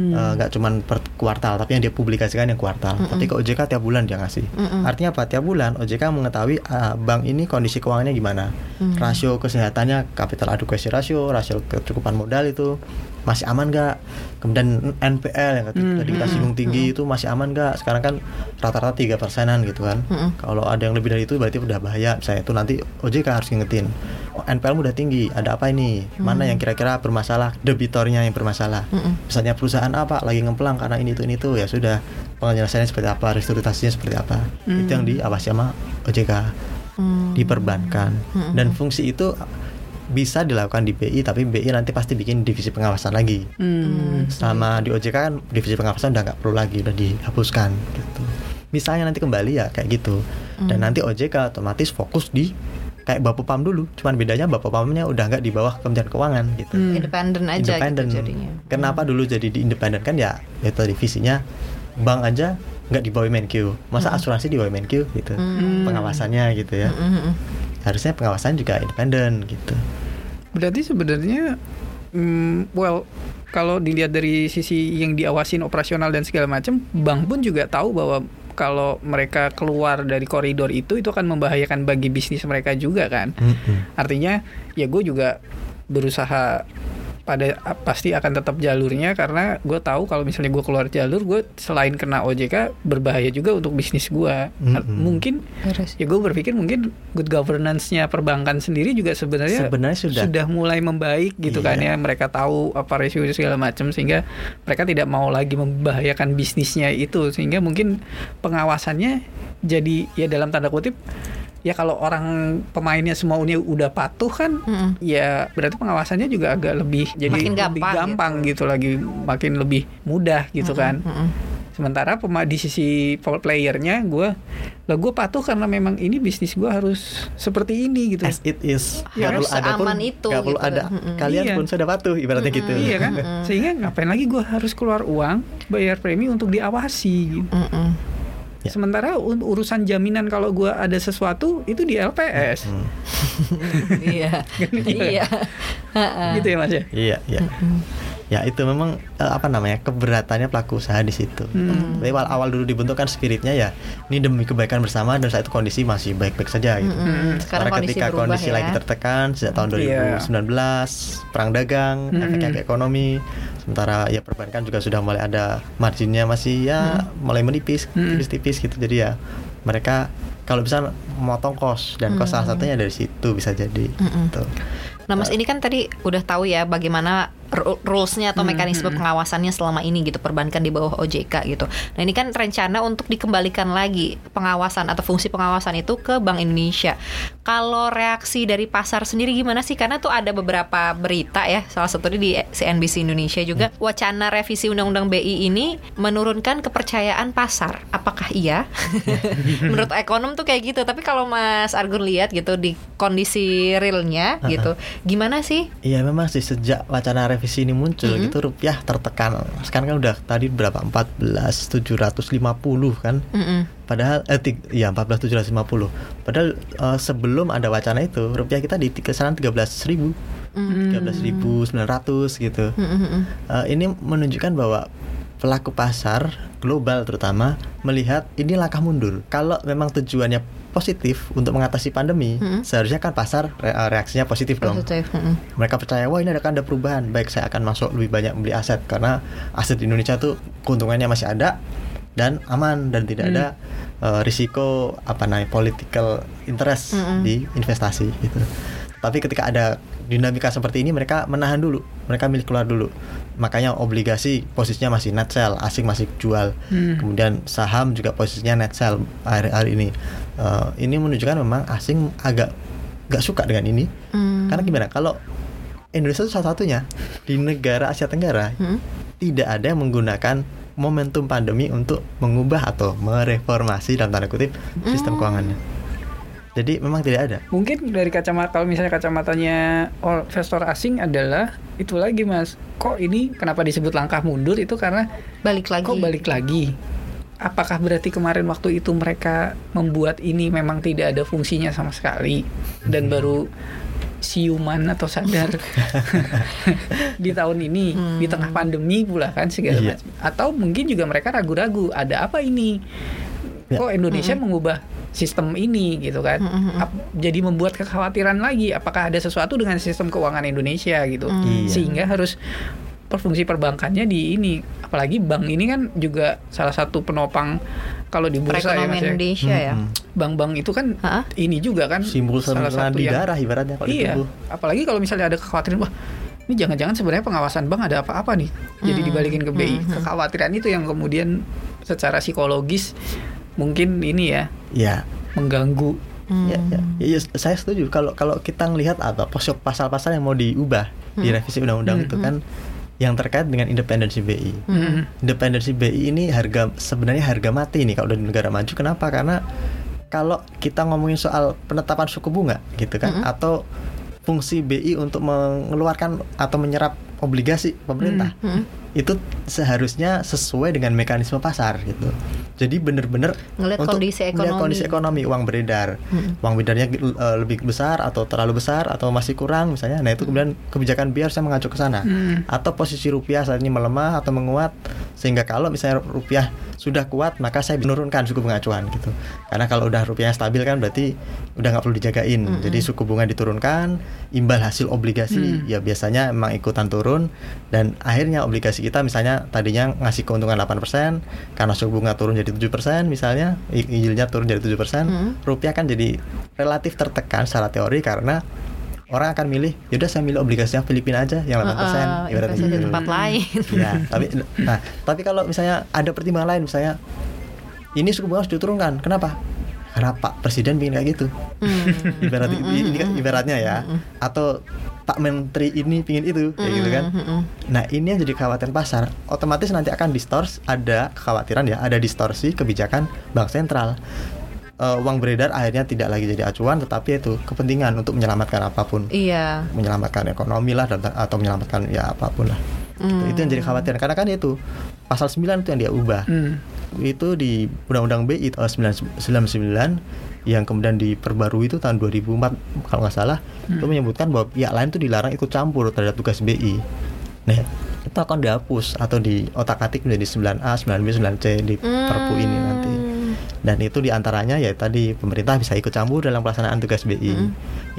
Eh, nggak cuman per kuartal tapi yang dia publikasikan yang kuartal. Tapi ke OJK tiap bulan dia ngasih. Artinya apa? Tiap bulan OJK mengetahui ah, bank ini kondisi keuangannya gimana. Rasio kesehatannya capital adequacy ratio rasio kecukupan modal itu masih aman nggak? Kemudian NPL yang tadi, tadi kita singgung tinggi itu masih aman nggak? Sekarang kan rata-rata tiga persenan gitu kan. Kalau ada yang lebih dari itu berarti udah bahaya. Misalnya itu nanti OJK harus ngingetin oh, NPL udah tinggi ada apa ini? Mana yang kira-kira bermasalah? Debitornya yang bermasalah. Misalnya perusahaan apa? Lagi ngemplang karena ini itu ini itu. Ya sudah penjelasannya seperti apa? Restrukturisasinya seperti apa? Itu yang diawasi sama OJK di perbankan dan fungsi itu bisa dilakukan di BI tapi BI nanti pasti bikin divisi pengawasan lagi. Hmm. sama di OJK kan divisi pengawasan udah nggak perlu lagi udah dihapuskan gitu. Misalnya nanti kembali ya kayak gitu. Dan nanti OJK otomatis fokus di kayak Bapepam dulu. Cuman bedanya Bapepamnya udah nggak di bawah Kementerian Keuangan gitu. Independen aja independen. gitu jadinya. kenapa dulu jadi di independen? Kan ya itu divisinya bank aja nggak di bawah Menq masa asuransi di bawah Menq gitu. Pengawasannya gitu ya. Mm-mm. Harusnya pengawasan juga independen gitu Berarti sebenarnya, hmm, well, kalau dilihat dari sisi yang diawasin operasional dan segala macam, bank pun juga tahu bahwa kalau mereka keluar dari koridor itu, itu akan membahayakan bagi bisnis mereka juga kan. Mm-mm. Artinya, ya gue juga berusaha pada pasti akan tetap jalurnya karena gue tahu kalau misalnya gue keluar jalur gue selain kena OJK berbahaya juga untuk bisnis gue Mm-mm. mungkin Beres. ya gue berpikir mungkin good governance-nya perbankan sendiri juga sebenarnya Sebenarnya sudah. mulai membaik gitu kan ya mereka tahu apa resiko segala macam sehingga mereka tidak mau lagi membahayakan bisnisnya itu sehingga mungkin pengawasannya jadi ya dalam tanda kutip ya kalau orang pemainnya semuanya udah patuh kan Mm-mm. ya berarti pengawasannya juga agak lebih jadi Makin lebih gampang gampang gitu. lagi makin lebih mudah gitu kan Mm-mm. sementara pema di sisi playernya gue lah gue patuh karena memang ini bisnis gue harus seperti ini gitu as it is Ya, perlu ada pun itu nggak perlu gitu. ada Mm-mm. kalian Iya. pun sudah patuh ibaratnya gitu iya kan sehingga ngapain lagi gue harus keluar uang bayar premi untuk diawasi gitu. Mm-mm. Ya. sementara urusan jaminan kalau gue ada sesuatu itu di LPS Hmm. Iya. Iya. Ha-ha. gitu ya mas ya iya iya ya itu memang eh, apa namanya keberatannya pelaku usaha di situ Hmm. tapi awal awal dulu dibentuk kan spiritnya ya ini demi kebaikan bersama dan saat itu kondisi masih baik baik saja gitu Mm-mm. Sekarang Karena kondisi ketika berubah kondisi ya. lagi tertekan sejak tahun Iya. 2019 perang dagang Mm-mm. efek-efek ekonomi sementara ya perbankan juga sudah mulai ada marginnya masih ya mulai menipis Mm. tipis-tipis gitu jadi ya mereka kalau bisa memotong kos dan kos salah satunya dari situ bisa jadi Mm-mm. gitu. Nah, Mas ini kan tadi udah tahu ya bagaimana rules-nya atau mekanisme pengawasannya selama ini gitu perbankan di bawah OJK gitu. Nah, ini kan rencana untuk dikembalikan lagi pengawasan atau fungsi pengawasan itu ke Bank Indonesia. Kalau reaksi dari pasar sendiri gimana sih? Karena tuh ada beberapa berita ya, salah satunya di CNBC Indonesia juga wacana revisi Undang-Undang BI ini menurunkan kepercayaan pasar. Apakah iya? Menurut ekonom tuh kayak gitu. Tapi kalau Mas Argun lihat gitu di kondisi realnya gitu, gimana sih? Iya memang sih sejak wacana revisi ini muncul Mhm. gitu rupiah tertekan. Sekarang kan udah tadi berapa 14.750 kan. Mm-mm. Padahal eh ya 14.750. Padahal eh, sebelum ada wacana itu rupiah kita di kisaran 13.000. Hmm. 13.900 gitu. Mm-mm. Eh, ini menunjukkan bahwa pelaku pasar global terutama melihat ini langkah mundur. Kalau memang tujuannya positif untuk mengatasi pandemi, Mhm. seharusnya kan pasar re- eh, reaksinya positif dong. Positif. mm-mm. Mereka percaya wah ini akan ada perubahan. Baik saya akan masuk lebih banyak membeli aset karena aset di Indonesia tuh keuntungannya masih ada dan aman dan tidak ada eh, risiko apa namanya political interest Mm-mm. di investasi gitu. Tapi ketika ada dinamika seperti ini mereka menahan dulu, mereka milih keluar dulu. Makanya obligasi posisinya masih net sell, asing masih jual. Hmm. Kemudian saham juga posisinya net sell hari-hari ini. Eh, ini menunjukkan memang asing agak nggak suka dengan ini. Hmm. Karena gimana? Kalau Indonesia itu salah satunya di negara Asia Tenggara Hmm. tidak ada yang menggunakan momentum pandemi untuk mengubah atau mereformasi dalam tanda kutip sistem Hmm. keuangannya. Jadi memang tidak ada. Mungkin dari kacamata kalau misalnya kacamatanya investor asing adalah itu lagi mas. Kok ini kenapa disebut langkah mundur itu karena Balik lagi. kok balik lagi? Apakah berarti kemarin waktu itu mereka membuat ini memang tidak ada fungsinya sama sekali dan baru siuman atau sadar di tahun ini di tengah pandemi pula kan segala Iya. macam. Atau mungkin juga mereka ragu-ragu ada apa ini? Ya. Kok Indonesia mengubah sistem ini gitu kan? Ap- jadi membuat kekhawatiran lagi apakah ada sesuatu dengan sistem keuangan Indonesia gitu. Iya. Sehingga harus perfungsi perbankannya di ini apalagi bank ini kan juga salah satu penopang kalau di bursa ya perekonomian Mas ya. Indonesia ya. Bank-bank itu kan Hah? ini juga kan Simbol salah satu di yang darah ibaratnya kalau iya apalagi kalau misalnya ada kekhawatiran wah ini jangan-jangan sebenarnya pengawasan bank ada apa-apa nih jadi Hmm. dibalikin ke BI Hmm. kekhawatiran itu yang kemudian secara psikologis mungkin ini ya Ya, mengganggu Hmm. ya, ya. Ya, ya, saya setuju kalau kalau kita ngelihat apa pasal-pasal yang mau diubah di Hmm. revisi undang-undang itu kan yang terkait dengan independensi BI. Hmm. Independensi BI ini harga sebenarnya harga mati nih kalau di negara maju. Kenapa? Karena kalau kita ngomongin soal penetapan suku bunga gitu kan Mm-mm. atau fungsi BI untuk mengeluarkan atau menyerap obligasi pemerintah Hmm. itu seharusnya sesuai dengan mekanisme pasar gitu. Jadi benar-benar Ngelihat untuk kondisi ekonomi. kondisi ekonomi uang beredar, Mm. uang beredarnya eh, lebih besar atau terlalu besar atau masih kurang misalnya. Nah itu kemudian kebijakan biar saya mengacu ke sana. Hmm. Atau posisi rupiah saat ini melemah atau menguat sehingga kalau misalnya rupiah sudah kuat maka saya menurunkan suku bunga acuan gitu. Karena kalau udah rupiahnya stabil kan berarti udah nggak perlu dijagain. Mm-mm. Jadi suku bunga diturunkan, imbal hasil obligasi Hmm. ya biasanya emang ikutan turun dan akhirnya obligasi kita misalnya tadinya ngasih keuntungan 8% karena suku bunga turun jadi 7% misalnya yieldnya turun jadi 7% Hmm. rupiah kan jadi relatif tertekan secara teori karena orang akan milih yaudah saya milih obligasinya Filipina aja yang 8% Uh, uh, ibaratnya gitu. tempat lain. ya tapi nah tapi kalau misalnya ada pertimbangan lain misalnya ini suku bunga harus diturunkan kenapa karena Pak Presiden bikin kayak gitu Hmm. ibarat Mm-mm, ini kan ibaratnya ya mm-mm. atau Pak Menteri ini pingin itu kayak gitu kan Mm-mm, nah ini yang jadi kekhawatiran pasar otomatis nanti akan distors ada kekhawatiran ya ada distorsi kebijakan bank sentral Eh, uang beredar akhirnya tidak lagi jadi acuan tetapi itu kepentingan untuk menyelamatkan apa pun Iya. menyelamatkan ekonomi lah dan- atau menyelamatkan ya apa pun lah Hmm. itu yang jadi khawatiran karena kan itu pasal 9 itu yang dia ubah Hmm. itu di Undang-Undang BI tahun 1999 yang kemudian diperbarui itu tahun 2004 kalau nggak salah itu menyebutkan bahwa pihak lain itu dilarang ikut campur terhadap tugas BI. Nah itu akan dihapus atau di otak atik menjadi 9A, 9B, 9C di Perpu ini nanti. Dan itu di antaranya ya tadi pemerintah bisa ikut campur dalam pelaksanaan tugas BI. Mm.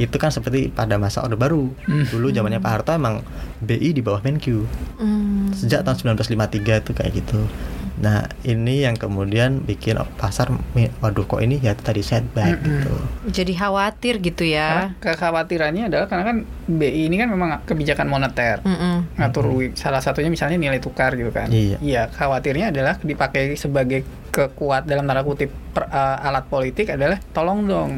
Itu kan seperti pada masa Orde Baru. Mm. Dulu zamannya Pak Harto emang BI di bawah Menq Hmm. sejak tahun 1953 itu kayak gitu. Nah ini yang kemudian bikin pasar, waduh kok ini ya tadi setback Mm-mm. gitu. Jadi khawatir gitu Karena ya. kekhawatirannya adalah karena kan BI ini kan memang kebijakan moneter. Mm-mm. ngatur wi- salah satunya misalnya nilai tukar gitu kan. Iya. khawatirnya adalah dipakai sebagai kekuat dalam tanda kutip per- eh, alat politik adalah tolong dong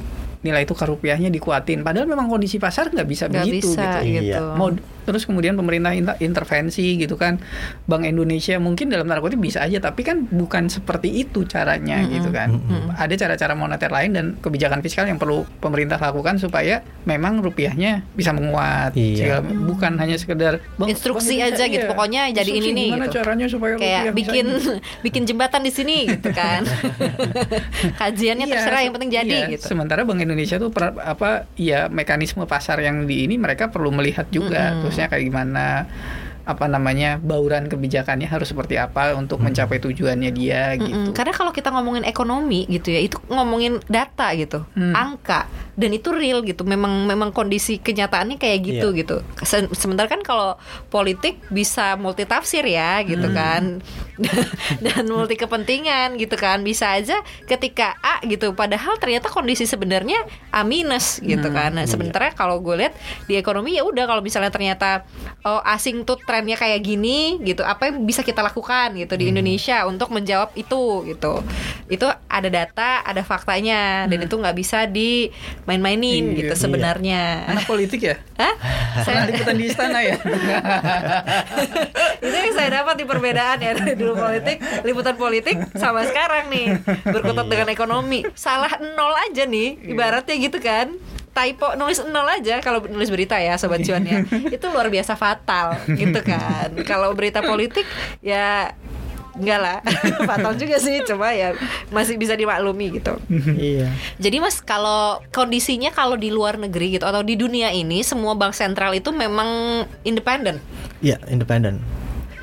nilai tukar rupiahnya dikuatin. Padahal memang kondisi pasar nggak bisa nggak begitu bisa gitu. gitu. Iya. Mau terus kemudian pemerintah inter- intervensi gitu kan. Bank Indonesia mungkin dalam tanda kutip bisa aja tapi kan bukan seperti itu caranya gitu kan. Ada cara-cara moneter lain dan kebijakan fiskal yang perlu pemerintah lakukan supaya memang rupiahnya bisa menguat. Iya. Sehingga bukan hanya sekedar "Bang, Instruksi Indonesia, aja gitu, iya, pokoknya jadi ini nih, Gimana gitu. caranya supaya kayak bikin ini?" bikin jembatan di sini gitu kan kajiannya Iya, terserah se- yang penting jadi iya. gitu Sementara Bank Indonesia tuh per- apa ya mekanisme pasar yang di ini mereka perlu melihat juga terusnya kayak gimana apa namanya bauran kebijakannya harus seperti apa untuk mencapai tujuannya dia gitu. Karena kalau kita ngomongin ekonomi gitu ya, itu ngomongin data gitu, Hmm. angka dan itu real gitu. Memang memang kondisi kenyataannya kayak gitu Iya. gitu. Se- Sementara kan kalau politik bisa multitafsir ya gitu Hmm. kan, dan multi kepentingan gitu kan. Bisa aja ketika A gitu, padahal ternyata kondisi sebenarnya A minus gitu Hmm. kan. Nah, sementara kalau gue lihat di ekonomi ya udah kalau misalnya ternyata oh asing tuh trennya kayak gini gitu apa yang bisa kita lakukan gitu Hmm. di Indonesia untuk menjawab itu gitu itu ada data ada faktanya dan itu nggak bisa dimain-mainin Iya. gitu Iya. sebenarnya Anak politik ya? Hah? Saya liputan di istana ya? itu yang saya dapat di perbedaan ya dari dulu politik liputan politik sama sekarang nih berkutat dengan ekonomi salah nol aja nih ibaratnya gitu kan typo nulis nol aja kalau nulis berita ya sobat cuannya itu luar biasa fatal gitu kan kalau berita politik ya enggak lah fatal juga sih coba ya masih bisa dimaklumi gitu iya jadi mas kalau kondisinya kalau di luar negeri gitu atau di dunia ini semua bank sentral itu memang independen iya independen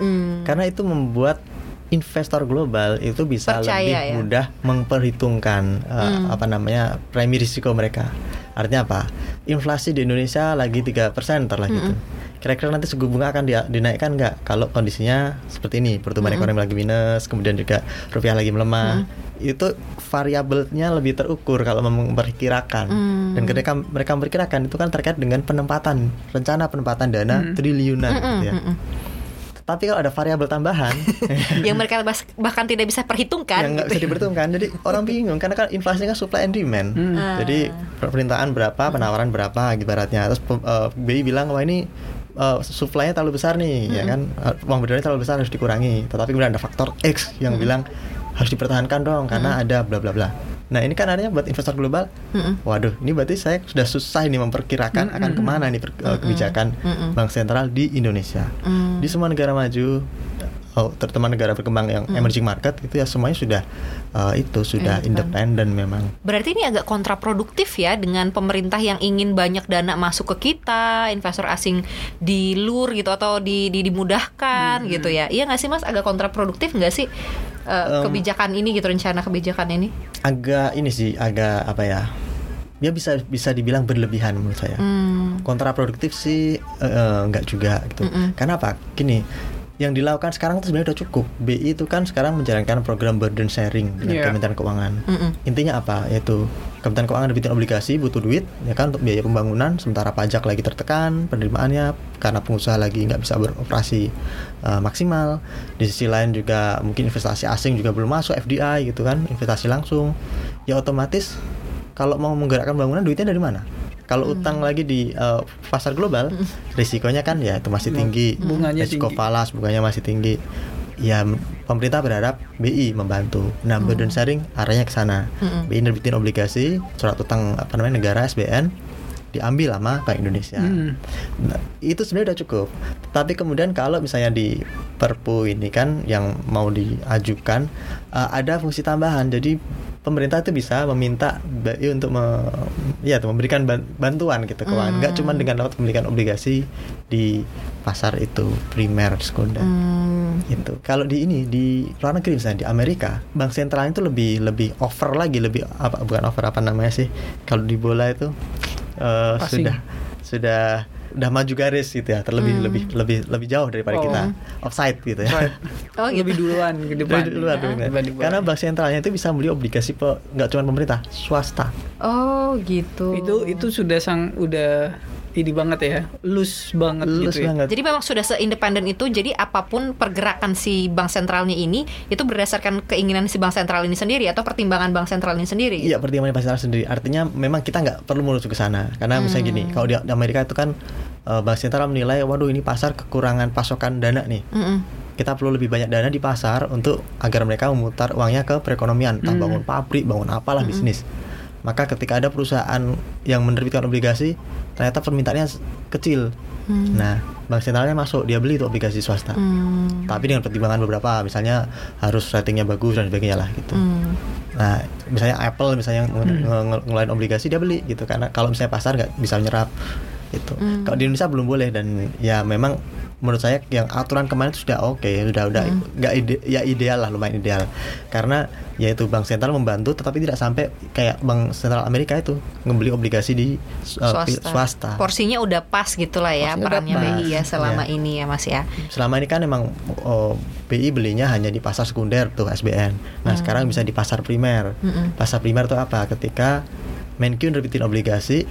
Hmm. karena itu membuat investor global itu bisa Percaya lebih ya. Hmm. mudah memperhitungkan eh, apa namanya premi risiko mereka. Artinya apa? Inflasi di Indonesia lagi 3% ntar lah gitu. Hmm. Kira-kira nanti suku bunga akan dia- dinaikkan nggak kalau kondisinya seperti ini, pertumbuhan Hmm. ekonomi lagi minus, kemudian juga rupiah lagi melemah. Itu variabelnya lebih terukur kalau memperkirakan. Hmm. Dan ketika mereka memperkirakan itu kan terkait dengan penempatan, rencana penempatan dana triliunan gitu ya. Tapi kalau ada variabel tambahan yang mereka bahkan tidak bisa perhitungkan yang nggak gitu. bisa diperhitungkan, jadi orang bingung karena kan inflasi kan supply and demand. Jadi permintaan berapa, penawaran berapa ibaratnya. Terus pem- eh, BI bilang wah ini eh, supply-nya terlalu besar nih, ya kan Eh, uang bedarnya terlalu besar harus dikurangi. Tetapi kemudian ada faktor X yang bilang harus dipertahankan dong karena ada bla bla bla. Nah ini kan artinya buat investor global, waduh ini berarti saya sudah susah ini memperkirakan akan ke mana nih per- eh, kebijakan bank sentral di Indonesia. Hmm. Di semua negara maju, oh, terutama negara berkembang yang emerging market itu ya semuanya sudah eh, itu sudah independen memang. Berarti ini agak kontraproduktif ya dengan pemerintah yang ingin banyak dana masuk ke kita, investor asing dilur gitu atau di, di- dimudahkan gitu ya. Iya nggak sih Mas? Agak kontraproduktif nggak sih eh, kebijakan ini gitu rencana kebijakan ini? Agak ini sih agak apa ya? Ya bisa bisa dibilang berlebihan menurut saya. Hmm. kontraproduktif sih eh, eh, nggak juga gitu. Karena apa? Gini, yang dilakukan sekarang itu sebenarnya udah cukup. BI itu kan sekarang menjalankan program burden sharing dengan Iya. Kementerian Keuangan. Mm-mm. Intinya apa? Yaitu Kementerian Keuangan nerbitin obligasi butuh duit ya kan untuk biaya pembangunan sementara pajak lagi tertekan penerimaannya karena pengusaha lagi nggak bisa beroperasi eh, maksimal di sisi lain juga mungkin investasi asing juga belum masuk FDI gitu kan investasi langsung ya otomatis kalau mau menggerakkan bangunan duitnya dari mana kalau utang lagi di eh, pasar global risikonya kan ya itu masih tinggi. Bunganya risiko tinggi. falas bunganya masih tinggi. Ya pemerintah berharap BI membantu. Nah burden sharing arahnya ke sana. BI nerbitin obligasi surat utang apa namanya negara SBN diambil sama Bank Indonesia. Hmm. Nah, itu sebenarnya udah cukup. Tapi kemudian kalau misalnya di Perpu ini kan yang mau diajukan eh, ada fungsi tambahan. Jadi pemerintah itu bisa meminta BI untuk me- ya memberikan ban- bantuan gitu keuangan nggak cuma dengan lewat pemilikan obligasi di pasar itu primer sekunder Hmm. itu kalau di ini di luar negeri misalnya di Amerika bank sentral itu lebih lebih over lagi lebih apa bukan over apa namanya sih? Kalau di bola itu Passing. sudah sudah udah maju garis gitu ya terlebih lebih lebih lebih jauh daripada Oh. kita offside gitu ya Right. Oh gitu. Lebih duluan ke depan. Lebih duluan, duluan. Dibanding bola. karena bank sentralnya itu bisa beli obligasi pe- nggak cuma pemerintah swasta Oh gitu. itu itu sudah sang udah ini banget ya, loose banget Lulus gitu ya. banget. Jadi memang sudah seindependen itu. Jadi apa pun pergerakan si bank sentralnya ini itu berdasarkan keinginan si bank sentral ini sendiri atau pertimbangan bank sentral ini sendiri. Iya pertimbangan pasar sendiri. Artinya memang kita nggak perlu menuju ke sana. Karena misalnya gini, kalau di, Amerika itu kan eh, bank sentral menilai, waduh ini pasar kekurangan pasokan dana nih. Mm-mm. Kita perlu lebih banyak dana di pasar untuk agar mereka memutar uangnya ke perekonomian, entah bangun pabrik, bangun apalah bisnis. Maka ketika ada perusahaan yang menerbitkan obligasi, ternyata permintaannya kecil. Nah, bank sentralnya masuk, dia beli itu obligasi swasta. Hmm. Tapi dengan pertimbangan beberapa, misalnya harus ratingnya bagus dan sebagainya lah gitu. Hmm. Nah, misalnya Apple misalnya nge- nge- nge- ngeluarin obligasi dia beli gitu karena kalau misalnya pasar nggak bisa menyerap gitu. Kalau di Indonesia belum boleh dan ya memang menurut saya yang aturan kemarin itu sudah oke, sudah udah nggak ide, ya ideal lah lumayan ideal karena yaitu bank sentral membantu tetapi tidak sampai kayak bank sentral Amerika itu ngebeli obligasi di uh, pi- swasta. Porsinya udah pas gitulah ya Porsinya perannya BI ya selama iya. ini ya Mas ya. Selama ini kan emang oh, BI belinya hanya di pasar sekunder tuh SBN. Nah sekarang bisa di pasar primer. Mm-mm. Pasar primer tuh apa? Ketika Menkyu nerbitin obligasi,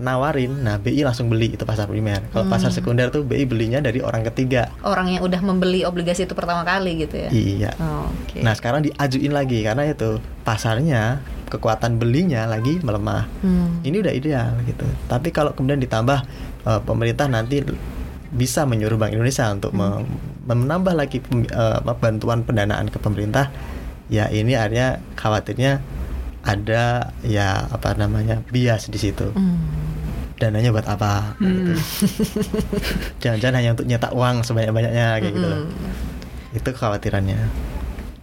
nawarin, nah BI langsung beli itu pasar primer. Kalau pasar sekunder tuh BI belinya dari orang ketiga. Orang yang udah membeli obligasi itu pertama kali gitu ya. Iya. Oh, Oke. Nah sekarang diajuin lagi karena itu pasarnya kekuatan belinya lagi melemah. Hmm. Ini udah ideal gitu. Tapi kalau kemudian ditambah eh, pemerintah nanti bisa menyuruh Bank Indonesia untuk Hmm. menambah lagi apa, bantuan pendanaan ke pemerintah, ya ini artinya khawatirnya ada ya apa namanya bias di situ. Hmm. Dananya buat apa? gitu. Jangan-jangan hanya untuk nyetak uang sebanyak-banyaknya kayak gitu loh. Mm-mm. Itu kekhawatirannya.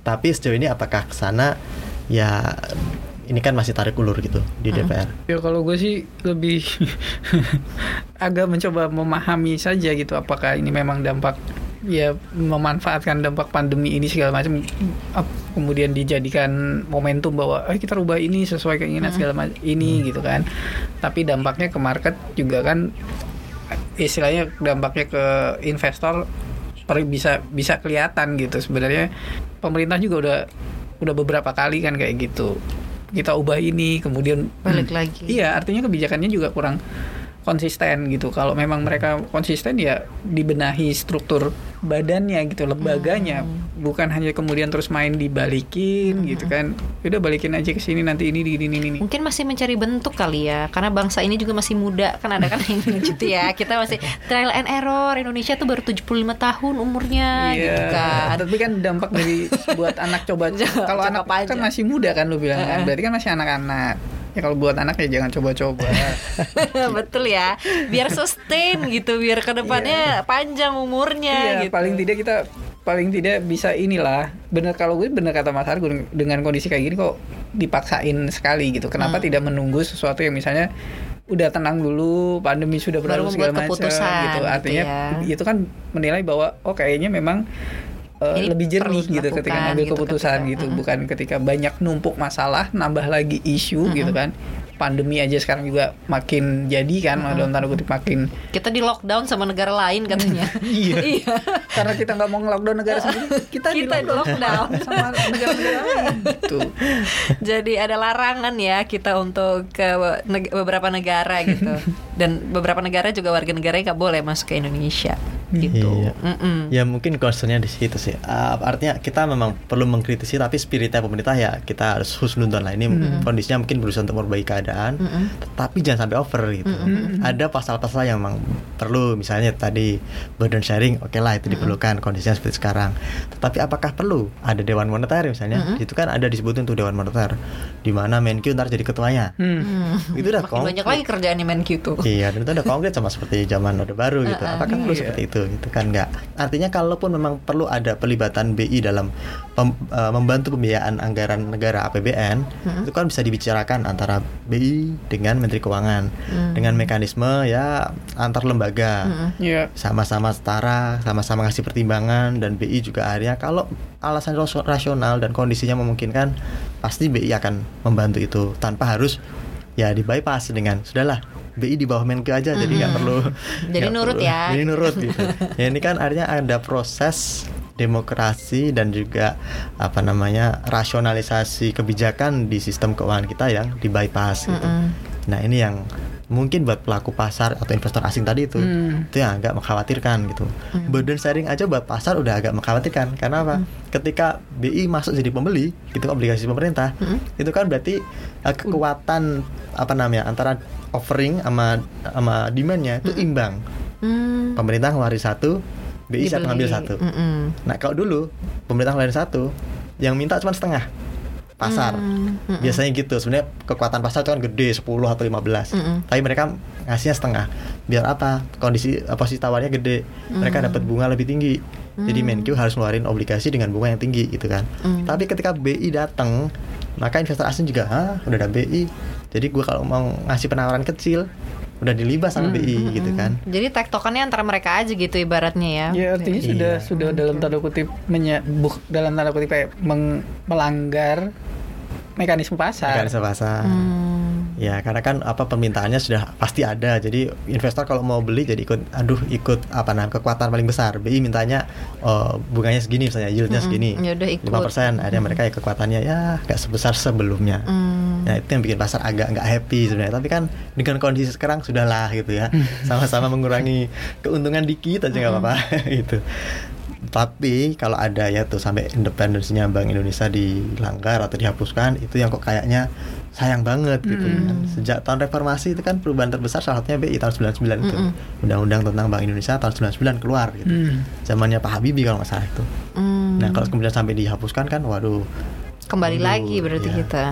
Tapi sejauh ini apakah ke sana ya ini kan masih tarik ulur gitu di DPR. Ya kalau gue sih lebih agak mencoba memahami saja gitu apakah ini memang dampak ya memanfaatkan dampak pandemi ini segala macam kemudian dijadikan momentum bahwa eh kita rubah ini sesuai keinginan segala macam ini gitu kan. Tapi dampaknya ke market juga kan istilahnya dampaknya ke investor per- bisa bisa kelihatan gitu. Sebenarnya pemerintah juga udah udah beberapa kali kan kayak gitu. Kita ubah ini kemudian Balik lagi. Iya, artinya kebijakannya juga kurang konsisten gitu. Kalau memang mereka konsisten ya dibenahi struktur badannya gitu, lembaganya, bukan hanya kemudian terus main dibalikin gitu kan. Udah balikin aja ke sini nanti ini ini ini ini. Mungkin masih mencari bentuk kali ya, karena bangsa ini juga masih muda kan ada kan yang gitu ya. Kita masih trial and error. Indonesia tuh baru 75 tahun umurnya gitu kan. Tapi kan dampak dari buat anak coba kalau anak kan masih muda kan lu bilang kan. Berarti kan masih anak-anak. Ya kalau buat anak ya jangan coba-coba. Betul ya. Biar sustain gitu, biar ke depannya panjang umurnya Iya, gitu. paling tidak kita paling tidak bisa inilah bener kalau gue bener kata Mas Argun dengan kondisi kayak gini kok dipaksain sekali gitu kenapa Hmm. tidak menunggu sesuatu yang misalnya udah tenang dulu pandemi sudah berlalu segala macam gitu gitu artinya ya. itu kan menilai bahwa oh kayaknya memang uh, Ini lebih jernih gitu ketika ngambil gitu keputusan ketika- gitu Mm-mm. bukan ketika banyak numpuk masalah nambah lagi isu gitu kan pandemi aja sekarang juga makin jadi kan dalam tanda kutip makin Kita di lockdown sama negara lain katanya. Iya. Karena kita nggak mau nge-lockdown negara sendiri, kita, Kita di lockdown. sama negara-negara lain. Tuh. Jadi ada larangan ya kita untuk ke neg- beberapa negara gitu. Dan beberapa negara juga warga negaranya nggak boleh masuk ke Indonesia gitu. Iya. Ya mungkin concernnya di situ sih. Uh, artinya kita memang perlu mengkritisi tapi spiritnya pemerintah ya kita harus husnudon lah. Ini kondisinya mungkin berusaha untuk memperbaiki keadaan, tapi jangan sampai over gitu. Ada pasal-pasal yang memang perlu misalnya tadi burden sharing, oke lah itu diperlukan kondisinya seperti sekarang. Tetapi apakah perlu ada dewan moneter misalnya? Itu kan ada disebutin tuh dewan moneter di mana Menkyu ntar jadi ketuanya. Hmm. Itu udah Makin banyak lagi kerjaan di Menkyu tuh. Iya, dan itu udah konkret sama seperti zaman Orde Baru gitu. Apakah perlu Iya. seperti itu? Gitu kan enggak. Artinya kalaupun memang perlu ada pelibatan BI dalam pem- eh, membantu pembiayaan anggaran negara APBN, itu kan bisa dibicarakan antara BI dengan Menteri Keuangan dengan mekanisme ya antar lembaga. Iya. Sama-sama setara, sama-sama ngasih pertimbangan dan BI juga akhirnya kalau alasan ras- rasional dan kondisinya memungkinkan pasti BI akan membantu itu tanpa harus ya di bypass dengan sudahlah BI di bawah Menkeu aja jadi nggak perlu. Jadi nurut perlu- ya. jadi nurut gitu. Ya ini kan artinya ada proses demokrasi dan juga apa namanya rasionalisasi kebijakan di sistem keuangan kita yang di bypass gitu. Mm-mm. nah ini yang mungkin buat pelaku pasar atau investor asing tadi itu Hmm. itu yang agak mengkhawatirkan gitu. Burden sharing aja buat pasar udah agak mengkhawatirkan karena apa? Ketika BI masuk jadi pembeli itu obligasi pemerintah itu kan berarti uh, kekuatan apa namanya antara offering sama sama demandnya itu imbang. Hmm. Pemerintah ngeluarin satu, BI siap ngambil satu. Mm-mm. Nah kalau dulu pemerintah ngeluarin satu, yang minta cuma setengah pasar. Hmm, mm-mm. Biasanya gitu. Sebenarnya kekuatan pasar itu kan gede 10 atau 15. Mm-mm. Tapi mereka ngasihnya setengah. Biar apa? Kondisi posisi tawarnya gede. Mereka dapat bunga lebih tinggi. Jadi Menkyu harus ngeluarin obligasi dengan bunga yang tinggi gitu kan. Mm. Tapi ketika BI datang, maka investor asing juga, "Ah, udah ada BI." Jadi gua kalau mau ngasih penawaran kecil, udah dilibas sama BI gitu kan. Jadi tektokannya antara mereka aja gitu ibaratnya ya. Ya artinya Iya. sudah sudah dalam tanda kutip menye, buk- dalam tanda kutip kayak meng- melanggar mekanisme pasar. Mekanisme pasar. Hmm. Ya, karena kan apa permintaannya sudah pasti ada. Jadi investor kalau mau beli jadi ikut aduh ikut apa namanya kekuatan paling besar. BI mintanya oh, bunganya segini misalnya, yieldnya Mm-mm. segini. Ya udah ikut. 5%, ada mereka ya kekuatannya ya nggak sebesar sebelumnya. Hmm. Nah, itu yang bikin pasar agak nggak happy sebenarnya. Tapi kan dengan kondisi sekarang sudahlah gitu ya. Sama-sama mengurangi keuntungan dikit aja nggak apa-apa gitu. Tapi kalau ada ya tuh sampai independensinya Bank Indonesia dilanggar atau dihapuskan, itu yang kok kayaknya sayang banget gitu kan. Sejak tahun reformasi itu kan perubahan terbesar salah satunya BI tahun 99 itu. Mm-mm. Undang-undang tentang Bank Indonesia tahun 99 keluar gitu. Hmm. Zamannya Pak Habibie kalau nggak salah itu. Hmm. Nah, kalau kemudian sampai dihapuskan kan waduh kembali Waduh, lagi berarti iya. kita.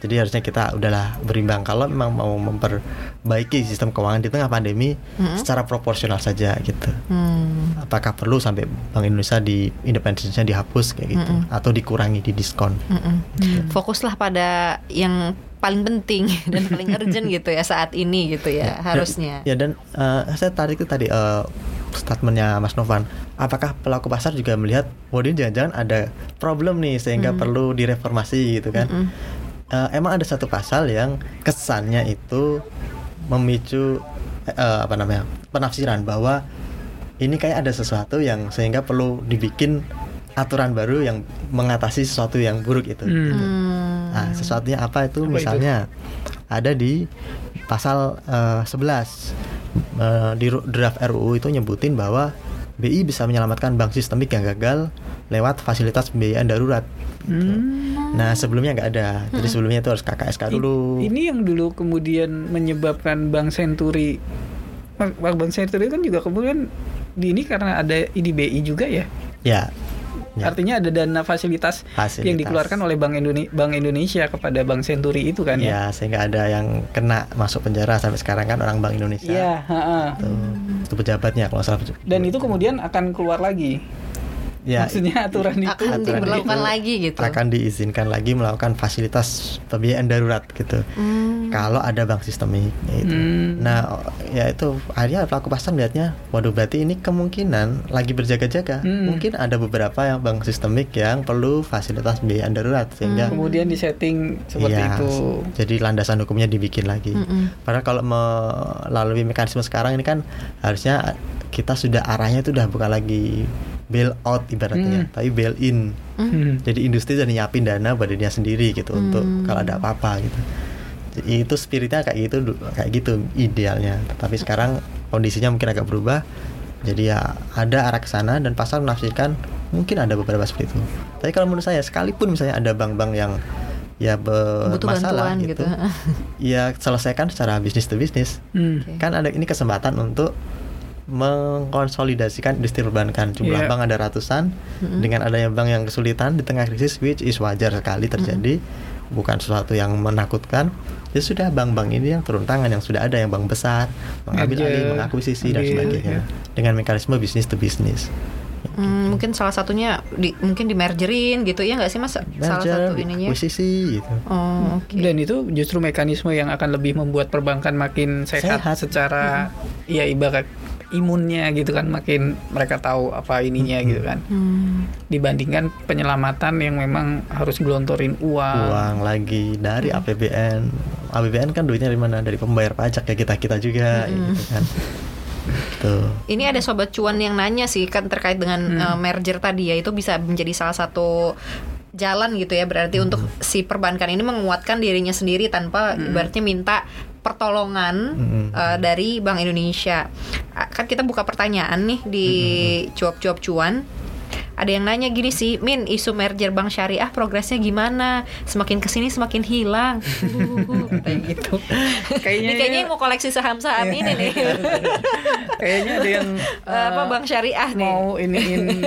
Jadi harusnya kita udahlah berimbang kalau memang mau memperbaiki sistem keuangan di tengah pandemi Mm-mm. secara proporsional saja gitu. Hmm. Apakah perlu sampai Bank Indonesia di independensinya dihapus kayak gitu Mm-mm. atau dikurangi di diskon? Mm-mm. Fokuslah pada yang paling penting dan paling urgent gitu ya saat ini gitu ya, harusnya. Ya dan eh, saya tarik itu tadi eh, statementnya Mas Novan. Apakah pelaku pasar juga melihat, wah ini jangan-jangan ada problem nih sehingga perlu direformasi gitu kan? Mm-mm. Eh, emang ada satu pasal yang kesannya itu memicu eh, apa namanya penafsiran bahwa ini kayak ada sesuatu yang sehingga perlu dibikin aturan baru yang mengatasi sesuatu yang buruk itu. Hmm. Hmm. Nah, sesuatunya apa itu? Apa itu? Misalnya ada di pasal eh, 11 Eh, di draft RUU itu nyebutin bahwa BI bisa menyelamatkan bank sistemik yang gagal lewat fasilitas pembiayaan darurat. Hmm. Nah, sebelumnya nggak ada. Jadi sebelumnya itu harus KKSK dulu. Ini yang dulu kemudian menyebabkan Bank Senturi Bank Bank Senturi kan juga kemudian di ini karena ada IDBI juga ya. Ya. ya. Artinya ada dana fasilitas, Fasilitas. yang dikeluarkan oleh Bank Indonesia, Bank Indonesia kepada Bank Senturi itu kan ya. Ya, sehingga ada yang kena masuk penjara sampai sekarang kan orang Bank Indonesia. Iya. Tuh, itu pejabatnya kalau salah. Dan itu kemudian akan keluar lagi. Ya, Maksudnya aturan itu akan aturan diberlakukan itu lagi gitu. akan diizinkan lagi melakukan fasilitas pembiayaan darurat gitu. Hmm. Kalau ada bank sistemik ya itu. Hmm. Nah, ya itu akhirnya pelaku pasar melihatnya, waduh berarti ini kemungkinan lagi berjaga-jaga. Hmm. Mungkin ada beberapa yang bank sistemik yang perlu fasilitas pembiayaan darurat sehingga kemudian disetting seperti Iya, itu. Jadi landasan hukumnya dibikin lagi. Mm-mm. Padahal kalau melalui mekanisme sekarang ini kan harusnya kita sudah arahnya itu udah bukan lagi bail out ibaratnya, Hmm. tapi bail in. Hmm. Jadi industri udah nyiapin dana buat dirinya sendiri gitu untuk kalau ada apa-apa gitu. Jadi itu spiritnya kayak gitu kayak gitu idealnya. Tapi sekarang kondisinya mungkin agak berubah. Jadi ya ada arah ke sana dan pasar menafsirkan mungkin ada beberapa seperti itu. Tapi kalau menurut saya sekalipun misalnya ada bank-bank yang ya bermasalah gitu, gitu. ya selesaikan secara bisnis to bisnis. Hmm. Kan ada ini kesempatan untuk mengkonsolidasikan industri perbankan. Jumlah Iya. bank ada ratusan. Dengan adanya bank yang kesulitan di tengah krisis, which is wajar sekali terjadi, bukan sesuatu yang menakutkan. Ya sudah bank-bank ini yang turun tangan, yang sudah ada yang bank besar mengambil alih, mengakuisisi dan sebagainya ya. dengan mekanisme bisnis to bisnis. Hmm, mungkin salah satunya di, mungkin di mergerin gitu ya nggak sih mas? salah Merger, satu ininya. akuisisi gitu. Oh, oke. Dan itu justru mekanisme yang akan lebih membuat perbankan makin sehat, Sehat. secara ya ibarat imunnya gitu kan makin mereka tahu apa ininya gitu kan Hmm. dibandingkan penyelamatan yang memang harus gelontorin uang. Uang lagi dari APBN. APBN kan duitnya dari mana? Dari pembayar pajak ya kita kita juga gitu kan. Tuh. Ini ada sobat cuan yang nanya sih kan terkait dengan eh, merger tadi ya itu bisa menjadi salah satu jalan gitu ya berarti untuk si perbankan ini menguatkan dirinya sendiri tanpa ibaratnya minta pertolongan Mm-mm. eh, dari Bank Indonesia. Kan kita buka pertanyaan nih di cuap-cuap cuan. Ada yang nanya gini sih, Min, isu merger bank syariah progresnya gimana? Semakin ke sini semakin hilang. Kayak gitu. Kayaknya Ini kayaknya yang mau koleksi saham-saham ini nih. kayaknya ada yang Eh, apa bank syariah nih? mau iniin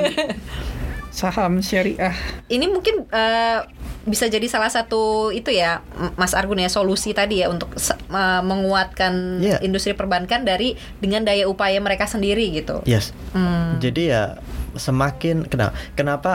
saham syariah. Ini mungkin eh, bisa jadi salah satu itu ya Mas Argun ya solusi tadi ya untuk eh, menguatkan Iya. industri perbankan dari dengan daya upaya mereka sendiri gitu. Yes. Hmm. Jadi ya semakin kenapa kenapa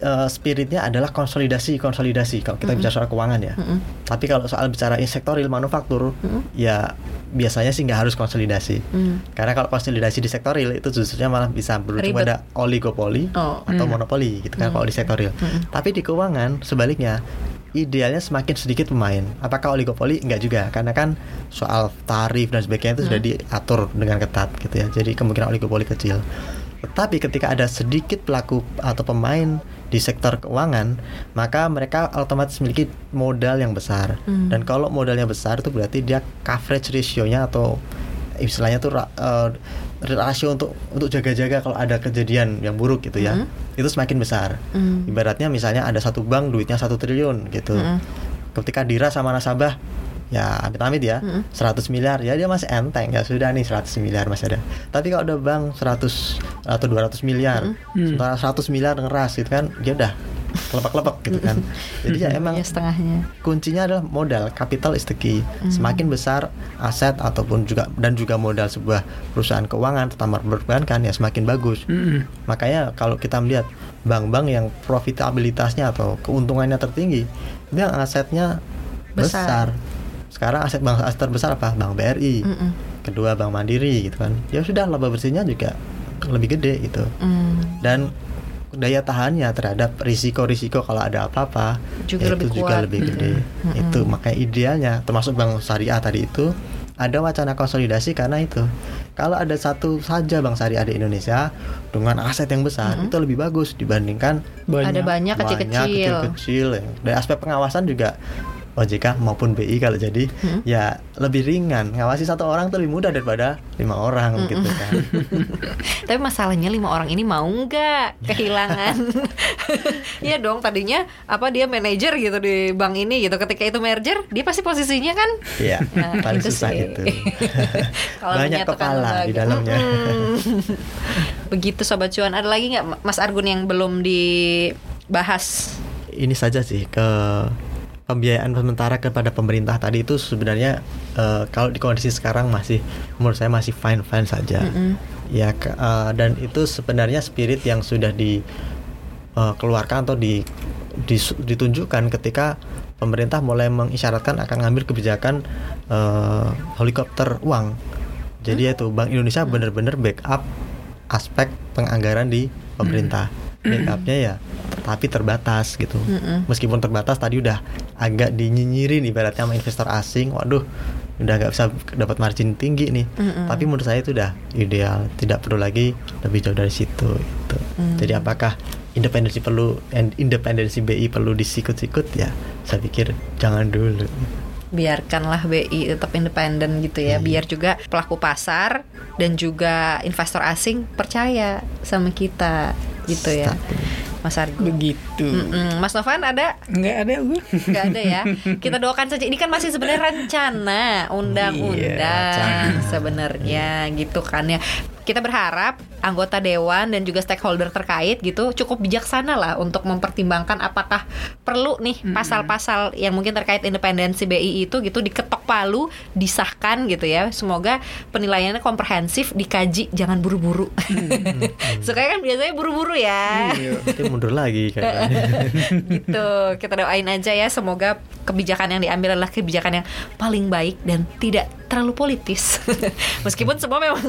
eh, spiritnya adalah konsolidasi konsolidasi kalau kita bicara soal keuangan ya. Mm-mm. Tapi kalau soal bicara sektor real manufaktur ya biasanya sih nggak harus konsolidasi. Hmm. Karena kalau konsolidasi di sektor real itu justru malah bisa berujung Ribet. pada oligopoli Oh. atau Hmm. monopoli gitu kan kalau di sektor real. Tapi di keuangan sebaliknya idealnya semakin sedikit pemain. Apakah oligopoli? Enggak juga, karena kan soal tarif dan sebagainya itu sudah diatur dengan ketat gitu ya. Jadi kemungkinan oligopoli kecil. Tetapi ketika ada sedikit pelaku atau pemain di sektor keuangan, maka mereka otomatis memiliki modal yang besar. Hmm. Dan kalau modalnya besar itu berarti dia coverage ratio-nya atau istilahnya tuh ra- eh, rasio untuk untuk jaga-jaga kalau ada kejadian yang buruk gitu ya. Hmm. Itu semakin besar. Hmm. Ibaratnya misalnya ada satu bank duitnya satu triliun gitu. Mm-mm. Ketika dira sama nasabah ya amit-amit ya Mm-mm. 100 miliar ya dia masih enteng ya sudah nih 100 miliar masih ada. Tapi kalau ada bank 100 atau 200 miliar, Mm. sementara 100 miliar ngeras gitu kan dia udah kelepek-kelepek gitu kan. Jadi ya emang Ya setengahnya. kuncinya adalah modal capital is the key Hmm. semakin besar aset ataupun juga dan juga modal sebuah perusahaan keuangan terutama perbankan ya semakin bagus Mm-mm. makanya kalau kita melihat bank-bank yang profitabilitasnya atau keuntungannya tertinggi dia asetnya Besar. besar, sekarang aset bank aset terbesar apa bank BRI Mm-mm. kedua bank Mandiri gitu kan ya sudah laba bersihnya juga lebih gede gitu Hmm. dan daya tahannya terhadap risiko-risiko kalau ada apa-apa Juga ya lebih itu juga kuat. lebih gede Mm-mm. itu makanya idealnya termasuk bank syariah tadi itu ada wacana konsolidasi karena itu kalau ada satu saja bank syariah di Indonesia dengan aset yang besar itu lebih bagus dibandingkan Ada banyak banyak kecil-kecil. kecil-kecil ya. dari aspek pengawasan juga OJK maupun BI kalau jadi Hmm. ya lebih ringan ngawasi satu orang tuh lebih mudah daripada lima orang gitu kan Tapi masalahnya lima orang ini mau nggak kehilangan? Iya dong, tadinya apa dia manajer gitu di bank ini gitu. Ketika itu merger, dia pasti posisinya kan Iya, Nah, paling itu susah sih. itu. Banyak kepala di dalamnya. Mm-mm. Begitu sobat cuan. Ada lagi nggak Mas Argun yang belum dibahas? Ini saja sih ke pembiayaan sementara kepada pemerintah tadi itu sebenarnya eh, kalau di kondisi sekarang masih menurut saya masih fine fine saja. Mm-mm. Ya ke- eh, dan itu sebenarnya spirit yang sudah dikeluarkan atau di, dis- ditunjukkan ketika pemerintah mulai mengisyaratkan akan ngambil kebijakan eh, helikopter uang. Jadi itu Bank Indonesia benar-benar backup aspek penganggaran di pemerintah. Backupnya ya tapi terbatas gitu. Mm-mm. Meskipun terbatas tadi udah agak dinyinyirin ibaratnya sama investor asing. Waduh, udah nggak bisa dapat margin tinggi nih. Mm-mm. Tapi menurut saya itu udah ideal, tidak perlu lagi lebih jauh dari situ. Gitu. Mm. Jadi apakah independensi perlu and independensi BI perlu disikut-sikut ya? Saya pikir jangan dulu. biarkanlah BI tetap independen gitu ya Iya. biar juga pelaku pasar dan juga investor asing percaya sama kita gitu ya Mas Argo Begitu. Mm-mm. Mas Novan ada Nggak ada gue. nggak ada ya kita doakan saja ini kan masih sebenarnya rencana undang-undang Iya, sebenarnya gitu kan ya kita berharap anggota dewan dan juga stakeholder terkait gitu cukup bijaksana lah untuk mempertimbangkan apakah perlu nih pasal-pasal yang mungkin terkait independensi BI itu gitu diketok palu disahkan gitu ya. Semoga penilaiannya komprehensif dikaji jangan buru-buru. Sukanya kan biasanya buru-buru ya? Iya. Nanti mundur lagi kayaknya. gitu kita doain aja ya. Semoga kebijakan yang diambil adalah kebijakan yang paling baik dan tidak terlalu politis. Meskipun semua memang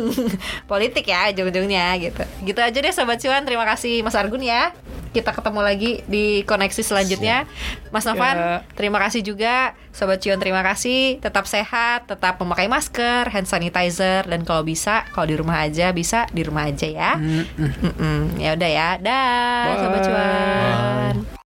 politik ya ujung-ujungnya gitu. Gitu aja deh sobat cuan. Terima kasih Mas Argun ya. Kita ketemu lagi di koneksi selanjutnya. Mas Novan Ya. terima kasih juga. Sobat cuan terima kasih. Tetap sehat tetap memakai masker hand sanitizer dan kalau bisa kalau di rumah aja bisa di rumah aja ya. Mm-mm. Mm-mm. ya udah ya. Dah sobat Bye. cuan